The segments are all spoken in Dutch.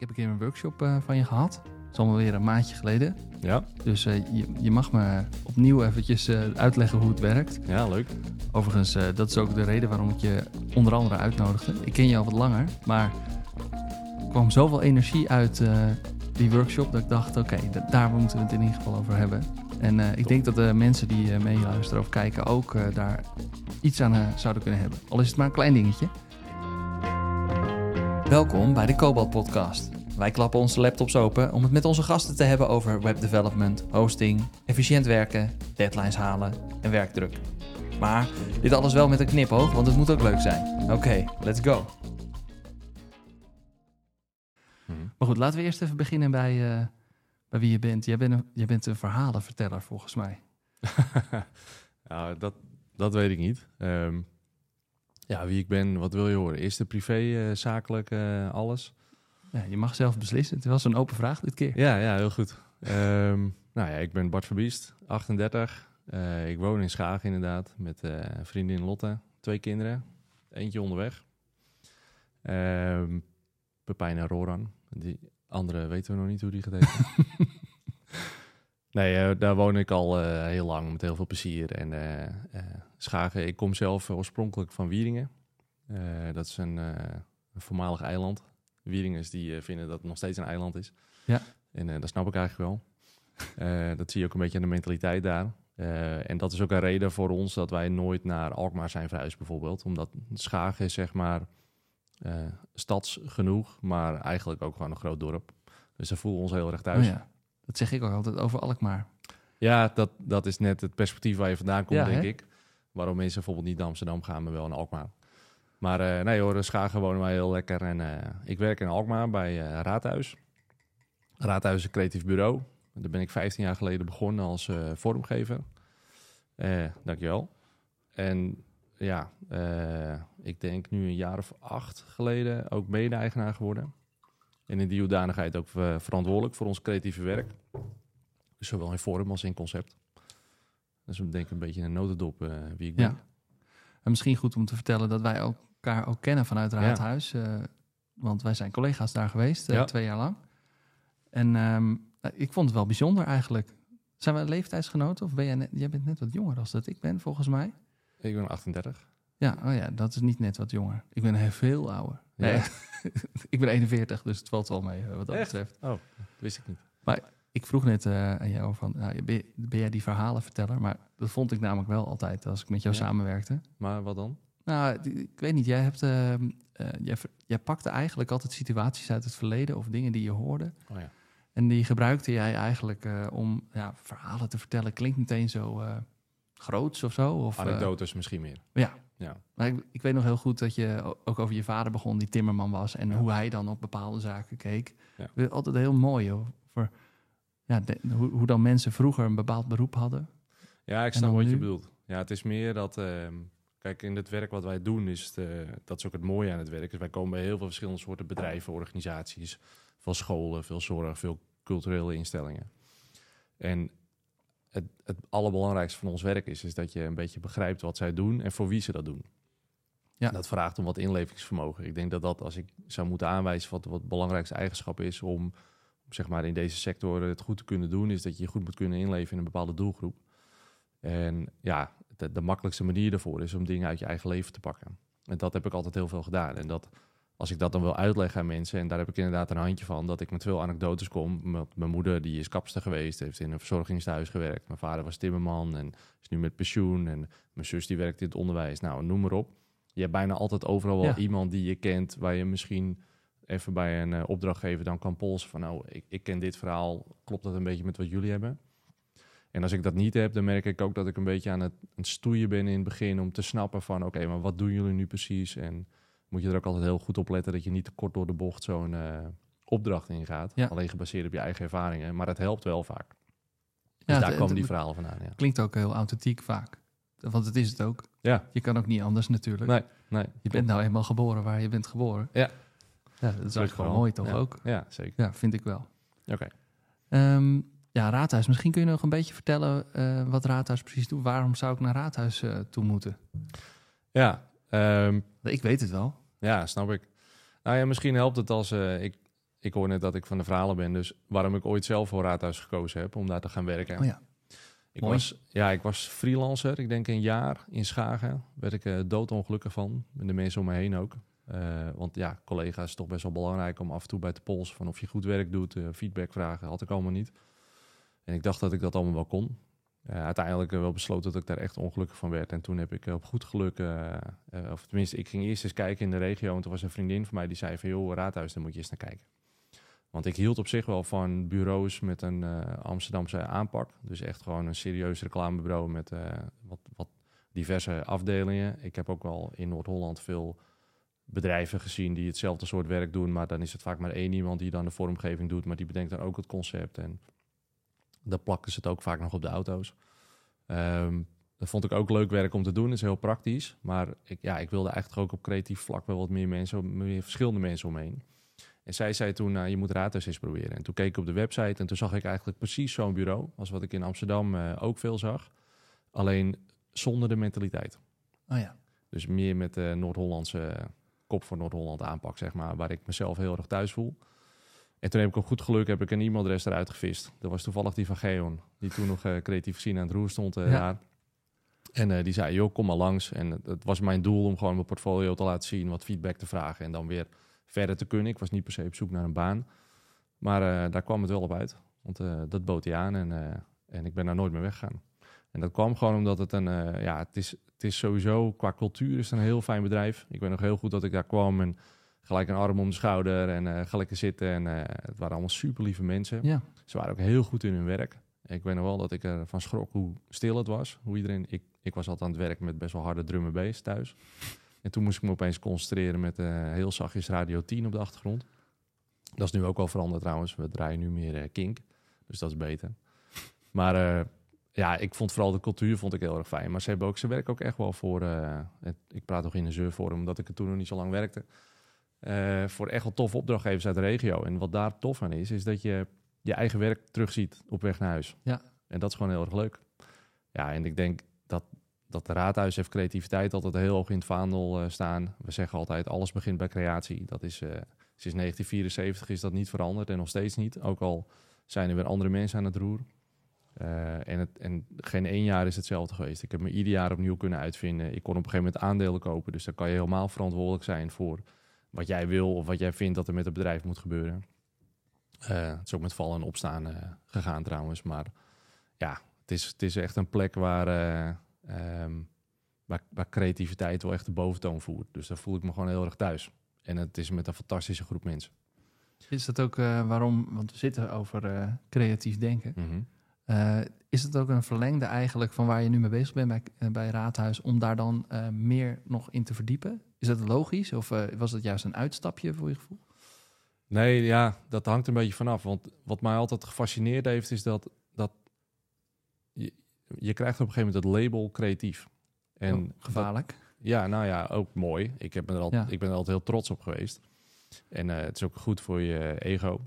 Ik heb een keer een workshop eh, van je gehad. Dat is allemaal weer een maandje geleden. Ja, Dus eh, je, je mag me opnieuw eventjes eh, uitleggen hoe het werkt. ja, leuk. Overigens, dat is ook de reden waarom ik je onder andere uitnodigde. Ik ken je al wat langer, maar er kwam zoveel energie uit die workshop dat ik dacht, oké, daar moeten we het in ieder geval over hebben. En ik denk dat de mensen die eh, meeluisteren of kijken ook daar iets aan zouden kunnen hebben. Al is het maar een klein dingetje. Welkom bij de Cobalt Podcast. Wij klappen onze laptops open om het met onze gasten te hebben over webdevelopment, hosting, efficiënt werken, deadlines halen en werkdruk. Maar dit alles wel met een knipoog, want het moet ook leuk zijn. Oké, let's go. Mhm. Maar goed, laten we eerst even beginnen bij, eh, bij wie je bent. Jij bent, een, jij bent een verhalenverteller volgens mij. ja, dat, dat weet ik niet. Ehm, ja, wie ik ben, wat wil je horen? Eerst de privé, eh, zakelijk, eh, alles? Ja, je mag zelf beslissen. Het was een open vraag dit keer. Ja, ja, heel goed. Ehm, nou ja, ik ben Bart Verbiest, 38. Eh, ik woon in Schagen inderdaad, met vriendin Lotte. Twee kinderen, eentje onderweg. Ehm Pepijn en Roran. Die andere weten we nog niet hoe die heten. nee, daar woon ik al heel lang met heel veel plezier. En Schagen, ik kom zelf oorspronkelijk van Wieringen. Eh, dat is een, eh, een voormalig eiland. Wieringers die eh, vinden dat het nog steeds een eiland is. Ja. En dat snap ik eigenlijk wel. Dat zie je ook een beetje aan de mentaliteit daar. En dat is ook een reden voor ons dat wij nooit naar Alkmaar zijn verhuisd bijvoorbeeld. Omdat Schagen is zeg maar eh, stads genoeg, maar eigenlijk ook gewoon een groot dorp. Dus daar voelen we ons heel erg thuis. Oh ja, dat zeg ik ook altijd over Alkmaar. Ja, dat, dat is net het perspectief waar je vandaan komt, Ja, denk hè? ik. Waarom mensen bijvoorbeeld niet naar Amsterdam gaan, maar wel naar Alkmaar. Maar eh, nee hoor, Schagen wonen wij heel lekker. En eh, ik werk in Alkmaar bij eh, Raadhuis. Raadhuis is een creatief bureau. Daar ben ik 15 jaar geleden begonnen als vormgever. Dankjewel. En ja, ik denk nu een jaar of acht geleden ook mede-eigenaar geworden. En in die hoedanigheid ook verantwoordelijk voor ons creatieve werk. Dus zowel in vorm als in concept. Dus ik denk een beetje een notendop eh, wie ik ben. Ja. En misschien goed om te vertellen dat wij elkaar ook kennen vanuit Raadhuis. eh, want wij zijn collega's daar geweest, eh, Ja. twee jaar lang. En ehm, nou, ik vond het wel bijzonder eigenlijk. Zijn we leeftijdsgenoten? Of ben jij, net, jij bent net wat jonger dan dat ik ben, volgens mij? Ik ben 38. Ja, oh ja, dat is niet net wat jonger. Ik ben heel veel ouder. Ja. Ik ben 41, dus het valt wel mee wat dat Echt? betreft. Dat wist ik niet. Ik vroeg net eh, aan jou van, nou, ben, ben jij die verhalenverteller? Maar dat vond ik namelijk wel altijd als ik met jou Ja. samenwerkte. Maar wat dan? Nou, ik weet niet, jij, hebt, ehm, eh, jij, pakte eigenlijk altijd situaties uit het verleden of dingen die je hoorde. Oh ja. En die gebruikte jij eigenlijk eh, om ja, verhalen te vertellen. Klinkt meteen zo groots of zo. Of, Anekdotes misschien meer. ja. Ja. Maar ik, ik weet nog heel goed dat je ook over je vader begon, die timmerman was. En Ja. hoe hij dan op bepaalde zaken keek. Ja. Altijd heel mooi over ja, de- hoe, hoe dan mensen vroeger een bepaald beroep hadden. Ja, ik snap wat je bedoelt. Ja, het is meer dat... ehm, kijk, in het werk wat wij doen, is het, eh, dat is ook het mooie aan het werk. Dus wij komen bij heel veel verschillende soorten bedrijven, organisaties. Veel scholen, veel zorg, veel culturele instellingen. En het, het allerbelangrijkste van ons werk is, is dat je een beetje begrijpt wat zij doen en voor wie ze dat doen. Ja. Dat vraagt om wat inlevingsvermogen. Ik denk dat dat, als ik zou moeten aanwijzen wat, wat het belangrijkste eigenschap is om zeg maar in deze sector het goed te kunnen doen, is dat je je goed moet kunnen inleven in een bepaalde doelgroep. En ja, de, de makkelijkste manier daarvoor is om dingen uit je eigen leven te pakken. En dat heb ik altijd heel veel gedaan. En dat, als ik dat dan wil uitleggen aan mensen, en daar heb ik inderdaad een handje van, dat ik met veel anekdotes kom. Met mijn moeder, die is kapster geweest, heeft in een verzorgingstehuis gewerkt. Mijn vader was timmerman en is nu met pensioen. En mijn zus die werkt in het onderwijs. Nou, noem maar op. Je hebt bijna altijd overal wel Ja. iemand die je kent, waar je misschien even bij een eh, opdrachtgever dan kan polsen van, nou, ik, ik ken dit verhaal, klopt dat een beetje met wat jullie hebben? En als ik dat niet heb, dan merk ik ook dat ik een beetje aan het, aan het stoeien ben in het begin om te snappen van, oké, maar wat doen jullie nu precies? En moet je er ook altijd heel goed op letten dat je niet te kort door de bocht zo'n eh, opdracht ingaat. Ja. Alleen gebaseerd op je eigen ervaringen. Maar het helpt wel vaak. Dus Ja, daar komen die verhalen vandaan, ja. Klinkt ook heel authentiek vaak. Want het is het ook. Ja, Je kan ook niet anders natuurlijk. nee, nee. Je bent nou eenmaal geboren waar je bent geboren. Ja. Ja, dat is ook gewoon wel. mooi toch Ja. ook? Ja, zeker. Ja, vind ik wel. Oké. Ehm, ja, Raadhuis. Misschien kun je nog een beetje vertellen eh, wat Raadhuis precies doet. Waarom zou ik naar Raadhuis eh, toe moeten? Ja, ehm, Ik weet het wel. Ja, snap ik. Nou ja, misschien helpt het als eh, ik, ik hoor net dat ik van de verhalen ben, dus waarom ik ooit zelf voor Raadhuis gekozen heb om daar te gaan werken. Oh ja. Ik Mooi. was, ja, ik was freelancer. Ik denk een jaar in Schagen. Werd ik eh, doodongelukkig van. En de mensen om me heen ook. Eh, want ja, collega's is toch best wel belangrijk om af en toe bij te polsen van of je goed werk doet. eh, feedback vragen had ik allemaal niet. En ik dacht dat ik dat allemaal wel kon. Eh, uiteindelijk wel besloten dat ik daar echt ongelukkig van werd. En toen heb ik op goed geluk, of tenminste, ik ging eerst eens kijken in de regio. En toen was een vriendin van mij die zei van, joh, Raadhuis, daar moet je eens naar kijken. Want ik hield op zich wel van bureaus met een Amsterdamse aanpak. Dus echt gewoon een serieus reclamebureau met wat, wat diverse afdelingen. Ik heb ook wel in Noord-Holland veel bedrijven gezien die hetzelfde soort werk doen. Maar dan is het vaak maar één iemand die dan de vormgeving doet. Maar die bedenkt dan ook het concept. En dan plakken ze het ook vaak nog op de auto's. Ehm, dat vond ik ook leuk werk om te doen. Het is heel praktisch. Maar ik, ja, ik wilde eigenlijk ook op creatief vlak wel wat meer mensen, meer verschillende mensen omheen. En zij zei toen, nou, je moet Raadhuis eens proberen. En toen keek ik op de website en toen zag ik eigenlijk precies zo'n bureau... als wat ik in Amsterdam eh, ook veel zag. Alleen zonder de mentaliteit. Oh ja. Dus meer met de Noord-Hollandse kop voor Noord-Holland aanpak, zeg maar. Waar ik mezelf heel erg thuis voel. En toen heb ik op goed geluk heb ik een e-mailadres eruit gevist. Dat was toevallig die van Geon. Die toen nog eh, creatief gezien aan het roer stond eh, Ja. daar. En eh, die zei, joh, kom maar langs. En het, het was mijn doel om gewoon mijn portfolio te laten zien. Wat feedback te vragen. En dan weer verder te kunnen. Ik was niet per se op zoek naar een baan. Maar daar kwam het wel op uit. Want dat bood hij aan. En, en ik ben daar nooit meer weggegaan. En dat kwam gewoon omdat het een... ja, het is, het is sowieso... Qua cultuur is het een heel fijn bedrijf. Ik weet nog heel goed dat ik daar kwam en gelijk een arm om de schouder en eh ga lekker zitten. En eh, het waren allemaal super lieve mensen. Ja. Ze waren ook heel goed in hun werk. Ik weet nog wel dat ik ervan schrok hoe stil het was. Hoe iedereen, ik, ik was altijd aan het werk met best wel harde drum en bass thuis. En toen moest ik me opeens concentreren met eh, heel zachtjes Radio 10 op de achtergrond. Dat is nu ook wel veranderd trouwens. We draaien nu meer kink. Dus dat is beter. Maar ja, ik vond vooral de cultuur vond ik heel erg fijn. Maar ze, hebben ook, ze werken ook echt wel voor... eh, het- ik praat nog in een zeurvorm, omdat ik er toen nog niet zo lang werkte. eh, voor echt wel toffe opdrachtgevers uit de regio. En wat daar tof aan is, is dat je je eigen werk terugziet op weg naar huis. Ja. En dat is gewoon heel erg leuk. Ja, en ik denk dat, dat de raadhuis heeft creativiteit altijd heel hoog in het vaandel eh, staan. We zeggen altijd, alles begint bij creatie. Dat is, sinds 1974 is dat niet veranderd en nog steeds niet. Ook al zijn er weer andere mensen aan het roer. Eh, en, het, en geen één jaar is hetzelfde geweest. Ik heb me ieder jaar opnieuw kunnen uitvinden. Ik kon op een gegeven moment aandelen kopen. Dus dan kan je helemaal verantwoordelijk zijn voor wat jij wil of wat jij vindt dat er met het bedrijf moet gebeuren. Eh, het is ook met vallen en opstaan eh, gegaan trouwens. Maar ja, het is, het is echt een plek waar, eh, ehm, waar, waar creativiteit wel echt de boventoon voert. Dus daar voel ik me gewoon heel erg thuis. En het is met een fantastische groep mensen. Is dat ook waarom, want we zitten over creatief denken. Eh, is het ook een verlengde eigenlijk van waar je nu mee bezig bent bij, eh, bij Raadhuis, om daar dan eh, meer nog in te verdiepen? Is dat logisch of eh, was het juist een uitstapje voor je gevoel? Nee, ja, dat hangt een beetje vanaf. Want wat mij altijd gefascineerd heeft, is dat, dat je, je krijgt op een gegeven moment het label creatief. En Oh, gevaarlijk. dat- ja, nou ja, ook mooi. Ik, heb me er altijd, Ja. ik ben er altijd heel trots op geweest. En eh, het is ook goed voor je ego.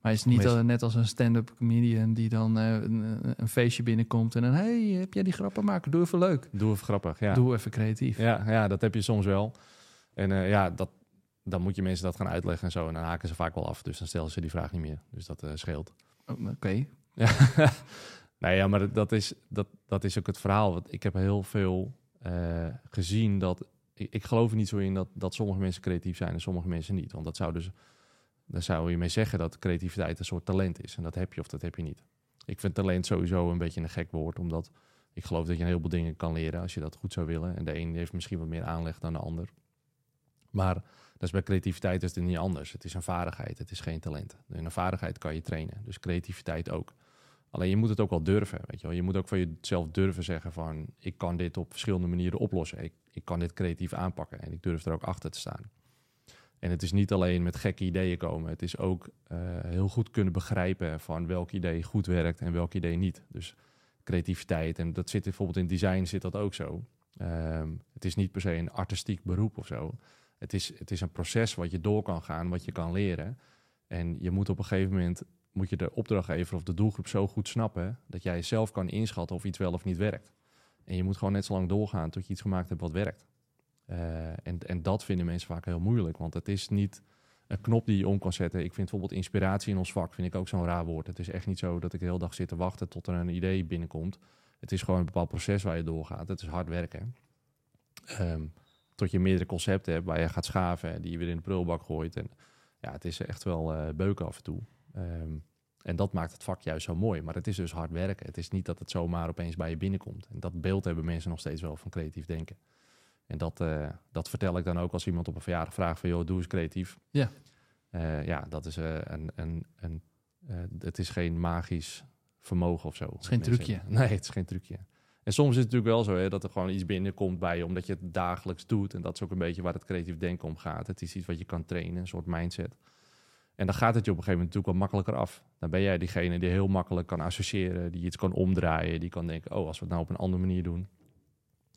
Maar is niet net als een stand-up comedian die dan eh, een, een feestje binnenkomt en dan, hey, heb jij die grappen maken? Doe even leuk. Doe even grappig, ja. Doe even creatief. Ja, ja, dat heb je soms wel. En eh, ja, dat, dan moet je mensen dat gaan uitleggen en zo. En dan haken ze vaak wel af. Dus dan stellen ze die vraag niet meer. Dus dat eh, scheelt. Oh, Oké. Ja. nee, ja, maar dat is, dat, dat is ook het verhaal. Want ik heb heel veel gezien dat... Ik, ik geloof er niet zo in dat, dat sommige mensen creatief zijn en sommige mensen niet. Want dat zou dus... Daar zou je mee zeggen dat creativiteit een soort talent is. En dat heb je of dat heb je niet. Ik vind talent sowieso een beetje een gek woord. Omdat ik geloof dat je een heleboel dingen kan leren als je dat goed zou willen. En de een heeft misschien wat meer aanleg dan de ander. Maar dat is bij creativiteit is het niet anders. Het is een vaardigheid, het is geen talent. En een vaardigheid kan je trainen. Dus creativiteit ook. Alleen je moet het ook wel durven. Weet je, wel. je moet ook van jezelf durven zeggen van... ik kan dit op verschillende manieren oplossen. Ik kan dit creatief aanpakken. En ik durf er ook achter te staan. En het is niet alleen met gekke ideeën komen. Het is ook eh, heel goed kunnen begrijpen van welk idee goed werkt en welk idee niet. Dus creativiteit. En dat zit bijvoorbeeld in design zit dat ook zo. Ehm, het is niet per se een artistiek beroep of zo. Het is, het is een proces wat je door kan gaan, wat je kan leren. En je moet op een gegeven moment moet je de opdrachtgever of de doelgroep zo goed snappen dat jij zelf kan inschatten of iets wel of niet werkt. En je moet gewoon net zo lang doorgaan tot je iets gemaakt hebt wat werkt. Eh, en, en dat vinden mensen vaak heel moeilijk, want het is niet een knop die je om kan zetten. Ik vind bijvoorbeeld inspiratie in ons vak vind ik ook zo'n raar woord. Het is echt niet zo dat ik de hele dag zit te wachten tot er een idee binnenkomt. Het is gewoon een bepaald proces waar je doorgaat. Het is hard werken. Ehm, tot je meerdere concepten hebt waar je gaat schaven en die je weer in de prullenbak gooit. En ja, het is echt wel uh, beuken af en toe. Ehm, en dat maakt het vak juist zo mooi. Maar het is dus hard werken. Het is niet dat het zomaar opeens bij je binnenkomt. En dat beeld hebben mensen nog steeds wel van creatief denken. En dat, uh, dat vertel ik dan ook als iemand op een verjaardag vraagt van... joh, doe eens creatief. Ja. Uh, ja, dat is uh, een... een, een het is geen magisch vermogen of zo. Het is geen trucje. Nee, het is geen trucje. En soms is het natuurlijk wel zo hè, dat er gewoon iets binnenkomt bij je... omdat je het dagelijks doet. En dat is ook een beetje waar het creatief denken om gaat. Het is iets wat je kan trainen, een soort mindset. En dan gaat het je op een gegeven moment natuurlijk wat makkelijker af. Dan ben jij diegene die heel makkelijk kan associëren... die iets kan omdraaien, die kan denken... oh, als we het nou op een andere manier doen...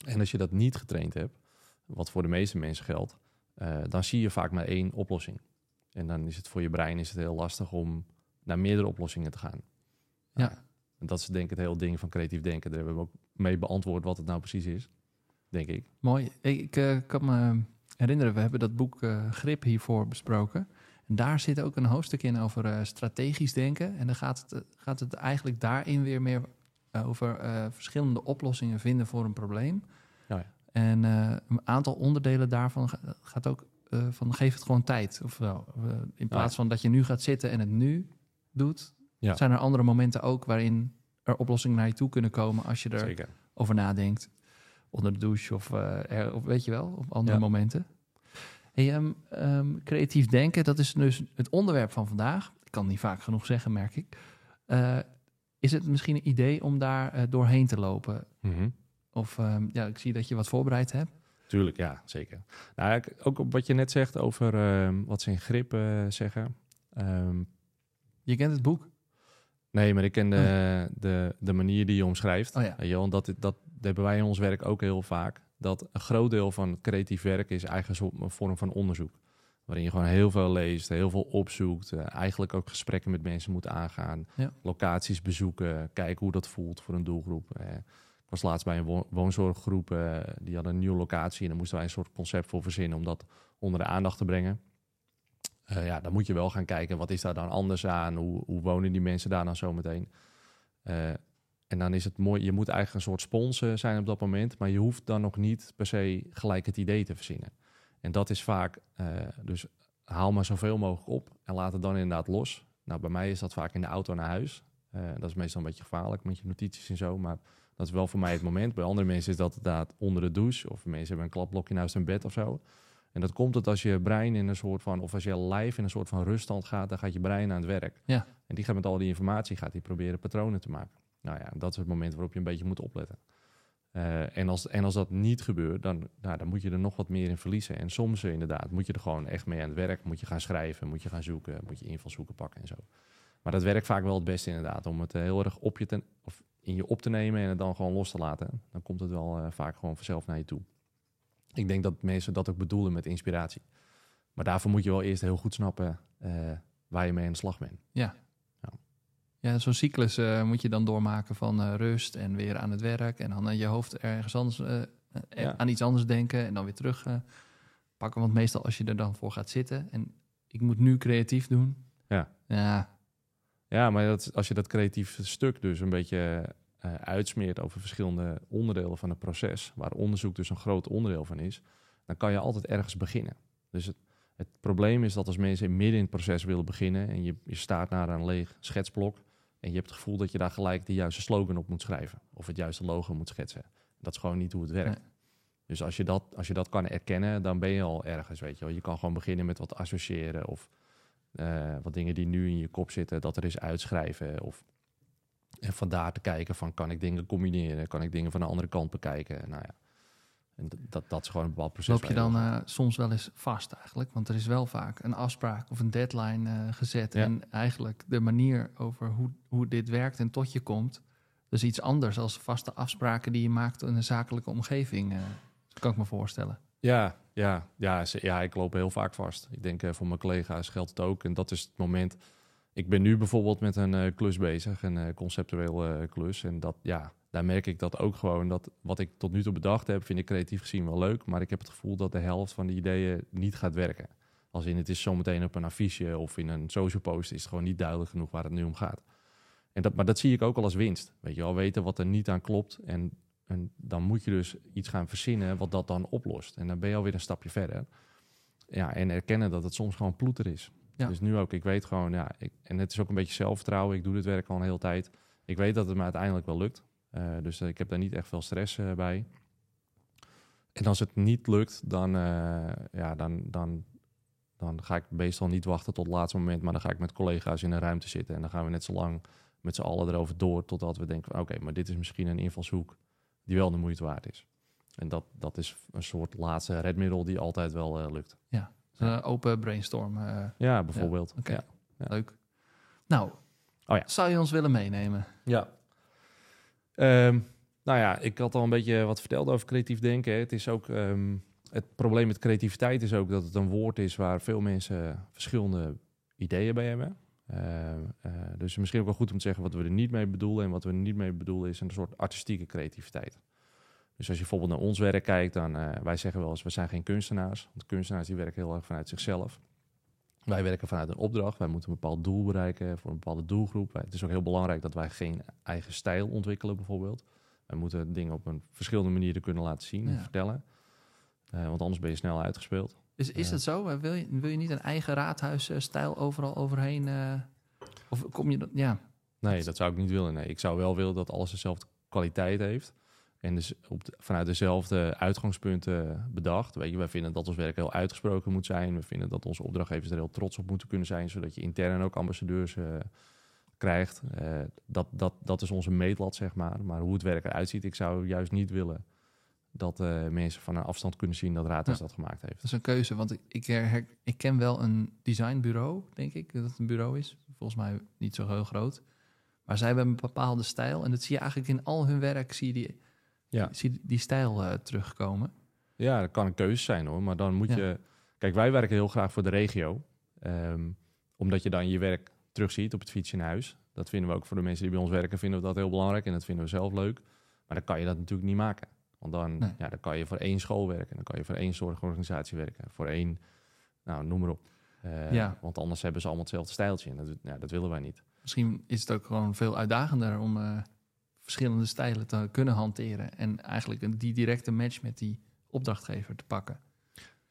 En als je dat niet getraind hebt, wat voor de meeste mensen geldt, uh, dan zie je vaak maar één oplossing. En dan is het voor je brein is het heel lastig om naar meerdere oplossingen te gaan. Ja. Uh, en dat is denk ik het hele ding van creatief denken. Daar hebben we ook mee beantwoord wat het nou precies is, denk ik. Mooi. Ik uh, kan me herinneren, we hebben dat boek Grip hiervoor besproken. En daar zit ook een hoofdstuk in over strategisch denken. En dan gaat het, gaat het eigenlijk daarin weer meer over verschillende oplossingen vinden voor een probleem. Oh ja. En uh, een aantal onderdelen daarvan gaat ook uh, van geef het gewoon tijd. Ofwel, in plaats van dat je nu gaat zitten en het nu doet, ja. zijn er andere momenten ook waarin er oplossingen naar je toe kunnen komen als je er Zeker. over nadenkt. Onder de douche of, er, of weet je wel, op andere Ja. momenten. Hey, um, um, creatief denken, dat is dus het onderwerp van vandaag. Ik kan niet vaak genoeg zeggen, merk ik. Uh, is het misschien een idee om daar uh, doorheen te lopen? Mhm. Of um, ja, ik zie dat je wat voorbereid hebt. Tuurlijk, ja, zeker. Nou, ook op wat je net zegt over ehm, wat ze in grip eh, zeggen. Ehm, Je kent het boek. nee, maar ik ken de, de, de manier die je omschrijft. Oh ja. Weet je wel, want dat, dat, hebben wij in ons werk ook heel vaak. Dat een groot deel van creatief werk is eigenlijk een vorm van onderzoek. Waarin je gewoon heel veel leest, heel veel opzoekt. eh, eigenlijk ook gesprekken met mensen moet aangaan. Ja. Locaties bezoeken, kijken hoe dat voelt voor een doelgroep. Was laatst bij een wo- woonzorggroep, eh, die hadden een nieuwe locatie. En daar moesten wij een soort concept voor verzinnen om dat onder de aandacht te brengen. Eh, ja, dan moet je wel gaan kijken, wat is daar dan anders aan? Hoe, hoe wonen die mensen daar dan zo meteen? Eh, en dan is het mooi, je moet eigenlijk een soort sponsor zijn op dat moment, maar je hoeft dan nog niet per se gelijk het idee te verzinnen. En dat is vaak, dus haal maar zoveel mogelijk op en laat het dan inderdaad los. Nou, bij mij is dat vaak in de auto naar huis. Dat is meestal een beetje gevaarlijk met je notities en zo, maar dat is wel voor mij het moment. Bij andere mensen is dat inderdaad onder de douche, of mensen hebben een klapblokje naast hun bed of zo. En dat komt het als je brein in een soort van, of als je lijf in een soort van ruststand gaat, dan gaat je brein aan het werk. Ja. En die gaat met al die informatie, gaat die proberen patronen te maken. Nou ja, dat is het moment waarop je een beetje moet opletten. Eh, en, als, en als dat niet gebeurt, dan, nou, dan moet je er nog wat meer in verliezen. En soms eh, inderdaad moet je er gewoon echt mee aan het werk. Moet je gaan schrijven, moet je gaan zoeken, moet je invalshoeken pakken en zo. Maar dat werkt vaak wel het beste inderdaad, om het eh, heel erg op je te, of in je op te nemen en het dan gewoon los te laten. Dan komt het wel eh, vaak gewoon vanzelf naar je toe. Ik denk dat mensen dat ook bedoelen met inspiratie. Maar daarvoor moet je wel eerst heel goed snappen eh, waar je mee aan de slag bent. Ja. Ja. Ja, zo'n cyclus eh, moet je dan doormaken van rust en weer aan het werk. En dan in je hoofd ergens anders, Ja. aan iets anders denken en dan weer terug pakken. Want meestal als je er dan voor gaat zitten en ik moet nu creatief doen. Ja. Ja, Ja, maar dat, als je dat creatieve stuk dus een beetje eh, uitsmeert over verschillende onderdelen van het proces, waar onderzoek dus een groot onderdeel van is, dan kan je altijd ergens beginnen. Dus het, het probleem is dat als mensen midden in het proces willen beginnen en je, je staat naar een leeg schetsblok en je hebt het gevoel dat je daar gelijk de juiste slogan op moet schrijven of het juiste logo moet schetsen. Dat is gewoon niet hoe het werkt. Nee. Dus als je, dat, als je dat kan erkennen, dan ben je al ergens, weet je wel. Je kan gewoon beginnen met wat associëren of eh, wat dingen die nu in je kop zitten, dat er eens uitschrijven. Of en vandaar te kijken van, kan ik dingen combineren? Kan ik dingen van de andere kant bekijken? Nou ja, en dat, dat is gewoon een bepaald proces. loop je dan eh, soms wel eens vast eigenlijk. Want er is wel vaak een afspraak of een deadline eh, gezet. Ja. En eigenlijk de manier over hoe, hoe dit werkt en tot je komt... is iets anders als vaste afspraken die je maakt in een zakelijke omgeving. kan ik me voorstellen. Ja, ja, ja, ja, ik loop heel vaak vast. Ik denk eh, voor mijn collega's geldt het ook. En dat is het moment. Ik ben nu bijvoorbeeld met een eh, klus bezig, een eh, conceptueel klus. En dat, ja, daar merk ik dat ook gewoon. Dat wat ik tot nu toe bedacht heb, vind ik creatief gezien wel leuk. Maar ik heb het gevoel dat de helft van die ideeën niet gaat werken. Als in het is zometeen op een affiche of in een social post is het gewoon niet duidelijk genoeg waar het nu om gaat. En dat, maar dat zie ik ook al als winst. Weet je wel, weten wat er niet aan klopt. En, en dan moet je dus iets gaan verzinnen wat dat dan oplost. En dan ben je alweer een stapje verder. Ja, en erkennen dat het soms gewoon ploeter is. Ja. Dus nu ook, ik weet gewoon, ja, ik, en het is ook een beetje zelfvertrouwen. Ik doe dit werk al een hele tijd. Ik weet dat het me uiteindelijk wel lukt. Uh, dus ik heb daar niet echt veel stress uh, bij. En als het niet lukt, dan, uh, ja, dan, dan, dan ga ik meestal niet wachten tot het laatste moment. Maar dan ga ik met collega's in een ruimte zitten. En dan gaan we net zo lang met z'n allen erover door. Totdat we denken: oké, okay, maar dit is misschien een invalshoek die wel de moeite waard is. En dat, dat is een soort laatste redmiddel die altijd wel lukt. Ja, een open brainstorm. ja, bijvoorbeeld. Ja, okay. ja. ja. Leuk. Nou, oh, ja. zou je ons willen meenemen? Ja. Um, nou ja, ik had al een beetje wat verteld over creatief denken. Het is ook um, het probleem met creativiteit is ook dat het een woord is waar veel mensen verschillende ideeën bij hebben. Uh, uh, dus misschien ook wel goed om te zeggen wat we er niet mee bedoelen. En wat we er niet mee bedoelen is een soort artistieke creativiteit. Dus als je bijvoorbeeld naar ons werk kijkt, dan uh, wij zeggen wel eens, we zijn geen kunstenaars. Want kunstenaars die werken heel erg vanuit zichzelf. Wij werken vanuit een opdracht. Wij moeten een bepaald doel bereiken voor een bepaalde doelgroep. Het is ook heel belangrijk dat wij geen eigen stijl ontwikkelen bijvoorbeeld. Wij moeten dingen op een verschillende manieren kunnen laten zien en Ja. vertellen. Eh, want anders ben je snel uitgespeeld. Is, is het zo? Wil je, wil je niet een eigen raadhuisstijl overal overheen? eh, of kom je dat? Ja, Nee, dat zou ik niet willen. Nee, ik zou wel willen dat alles dezelfde kwaliteit heeft. En dus op de- vanuit dezelfde uitgangspunten bedacht. Weet je, wij vinden dat ons werk heel uitgesproken moet zijn. We vinden dat onze opdrachtgevers er heel trots op moeten kunnen zijn. Zodat je intern ook ambassadeurs eh, krijgt. Eh, dat, dat, dat is onze meetlat, zeg maar. Maar hoe het werk eruit ziet, ik zou juist niet willen dat eh, mensen van een afstand kunnen zien dat Raadhuis Ja. dat gemaakt heeft. dat is een keuze. Want ik, ik, her- ik ken wel een designbureau, denk ik, dat het een bureau is. Volgens mij niet zo heel groot. Maar zij hebben een bepaalde stijl. En dat zie je eigenlijk in al hun werk, zie je die, Ja. zie die stijl eh, terugkomen. Ja, dat kan een keuze zijn hoor. Maar dan moet Ja. je. Kijk, wij werken heel graag voor de regio. Ehm, omdat je dan je werk terugziet op het fiets in huis. Dat vinden we ook voor de mensen die bij ons werken, vinden we dat heel belangrijk. En dat vinden we zelf leuk. Maar dan kan je dat natuurlijk niet maken. Want dan, Nee. ja, dan kan je voor één school werken. Dan kan je voor één zorgorganisatie werken. Voor één, nou, noem maar op. Eh, Ja. Want anders hebben ze allemaal hetzelfde stijltje. En dat, ja, dat willen wij niet. Misschien is het ook gewoon veel uitdagender om eh, verschillende stijlen te kunnen hanteren. En eigenlijk een, die directe match met die opdrachtgever te pakken.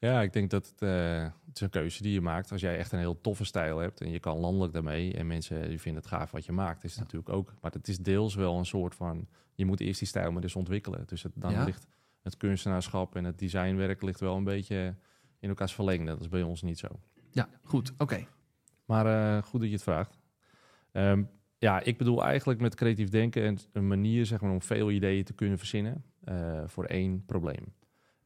Ja, ik denk dat het, eh, het is een keuze die je maakt. Als jij echt een heel toffe stijl hebt en je kan landelijk daarmee en mensen die vinden het gaaf wat je maakt, is het Ja. natuurlijk ook. Maar het is deels wel een soort van, je moet eerst die stijl maar dus ontwikkelen. Dus het, dan Ja. ligt het kunstenaarschap en het designwerk ligt wel een beetje in elkaars verlengde. Dat is bij ons niet zo. Ja, goed. Oké. Maar eh, goed dat je het vraagt. Ehm, ja, ik bedoel eigenlijk met creatief denken een, een manier zeg maar, om veel ideeën te kunnen verzinnen eh, voor één probleem.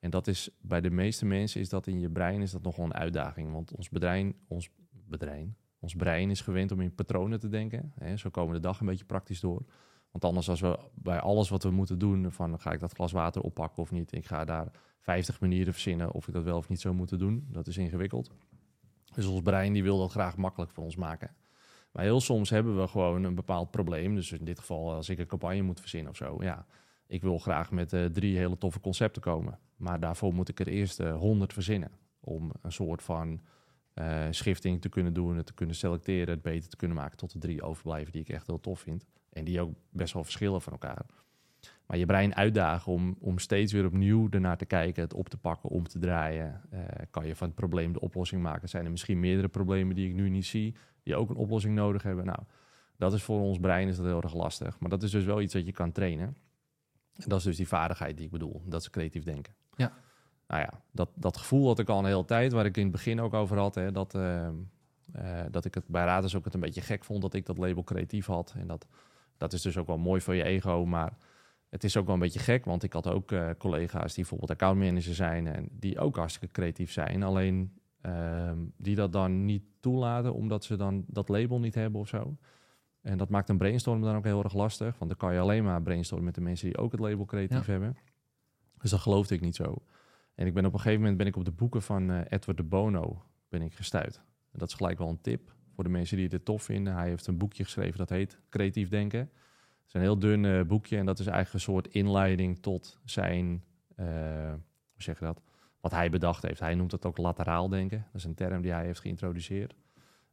En dat is bij de meeste mensen is dat in je brein is dat nogal een uitdaging. Want ons brein, ons brein, ons brein is gewend om in patronen te denken. Hè, zo komen de dag een beetje praktisch door. Want anders als we bij alles wat we moeten doen, van ga ik dat glas water oppakken of niet, ik ga daar 50 manieren verzinnen of ik dat wel of niet zou moeten doen. Dat is ingewikkeld. Dus ons brein die wil dat graag makkelijk voor ons maken. Maar heel soms hebben we gewoon een bepaald probleem. Dus in dit geval als ik een campagne moet verzinnen of zo. Ja, ik wil graag met eh, drie hele toffe concepten komen. Maar daarvoor moet ik er eerst eh, honderd verzinnen. Om een soort van eh, schifting te kunnen doen, het te kunnen selecteren, het beter te kunnen maken tot de drie overblijven die ik echt heel tof vind. En die ook best wel verschillen van elkaar. Maar je brein uitdagen om, om steeds weer opnieuw ernaar te kijken, het op te pakken, om te draaien. Kan je van het probleem de oplossing maken? Zijn er misschien meerdere problemen die ik nu niet zie, die ook een oplossing nodig hebben? Nou, dat is voor ons brein is dat heel erg lastig. Maar dat is dus wel iets dat je kan trainen. En dat is dus die vaardigheid die ik bedoel. Dat is creatief denken. Ja. Nou ja, dat, dat gevoel had ik al een hele tijd, waar ik in het begin ook over had. Hè, dat, eh, eh, dat ik het bij Raders ook het een beetje gek vond dat ik dat label creatief had. En dat, dat is dus ook wel mooi voor je ego. Maar het is ook wel een beetje gek, want ik had ook eh, collega's die bijvoorbeeld accountmanager zijn en die ook hartstikke creatief zijn. Alleen ehm, die dat dan niet toelaten omdat ze dan dat label niet hebben of zo. En dat maakt een brainstorm dan ook heel erg lastig. Want dan kan je alleen maar brainstormen met de mensen die ook het label creatief Ja. hebben. Dus dat geloofde ik niet zo. En ik ben op een gegeven moment ben ik op de boeken van eh, Edward de Bono ben ik gestuurd. En dat is gelijk wel een tip voor de mensen die dit tof vinden. Hij heeft een boekje geschreven dat heet Creatief Denken. Het is een heel dun eh, boekje en dat is eigenlijk een soort inleiding tot zijn, eh, hoe zeg je dat? wat hij bedacht heeft. Hij noemt het ook lateraal denken. Dat is een term die hij heeft geïntroduceerd.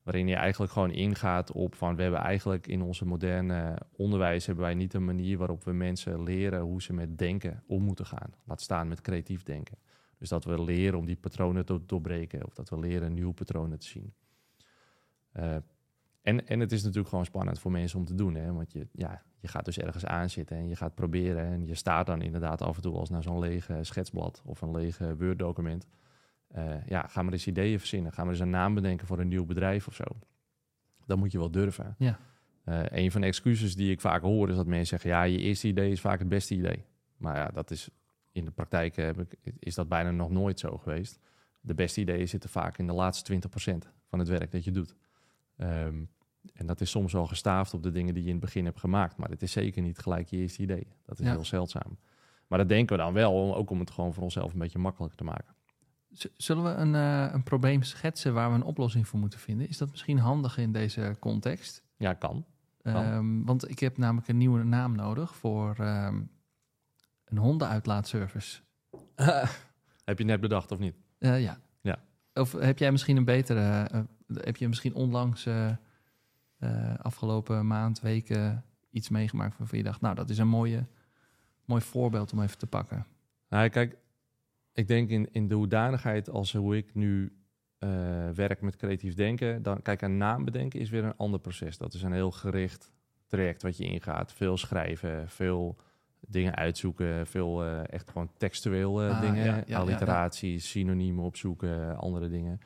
Waarin je eigenlijk gewoon ingaat op van we hebben eigenlijk in onze moderne onderwijs hebben wij niet een manier waarop we mensen leren hoe ze met denken om moeten gaan. Laat staan met creatief denken. Dus dat we leren om die patronen te doorbreken of dat we leren nieuwe patronen te zien. Uh, en, en het is natuurlijk gewoon spannend voor mensen om te doen. Hè? Want je, ja, je gaat dus ergens aanzitten en je gaat proberen. En je staat dan inderdaad af en toe als naar zo'n lege schetsblad of een lege Word-document. Uh, ja, ga maar eens ideeën verzinnen. Ga maar eens een naam bedenken voor een nieuw bedrijf of zo. Dat moet je wel durven. Ja. Uh, een van de excuses die ik vaak hoor is dat mensen zeggen... ja, je eerste idee is vaak het beste idee. Maar ja, dat is in de praktijk heb ik, is dat bijna nog nooit zo geweest. De beste ideeën zitten vaak in de laatste 20% van het werk dat je doet. Um, en dat is soms wel gestaafd op de dingen die je in het begin hebt gemaakt. Maar het is zeker niet gelijk je eerste idee. Dat is heel zeldzaam. Maar dat denken we dan wel, ook om het gewoon voor onszelf een beetje makkelijker te maken. Zullen we een, uh, een probleem schetsen waar we een oplossing voor moeten vinden? Is dat misschien handig in deze context? Ja, kan. Um, want ik heb namelijk een nieuwe naam nodig voor um, een hondenuitlaatservice. heb je net bedacht of niet? Uh, ja. ja. Of heb jij misschien een betere... Uh, heb je misschien onlangs afgelopen maand, weken iets meegemaakt waarvan je dacht, nou, dat is een mooie, mooi voorbeeld om even te pakken? Nou, kijk, ik denk in, in de hoedanigheid als hoe ik nu uh, werk met creatief denken, dan kijk, een naam bedenken is weer een ander proces. Dat is een heel gericht traject wat je ingaat. Veel schrijven, veel dingen uitzoeken, veel uh, echt gewoon textueel uh, dingen, ja, ja, alliteraties, ja, synoniemen opzoeken, andere dingen.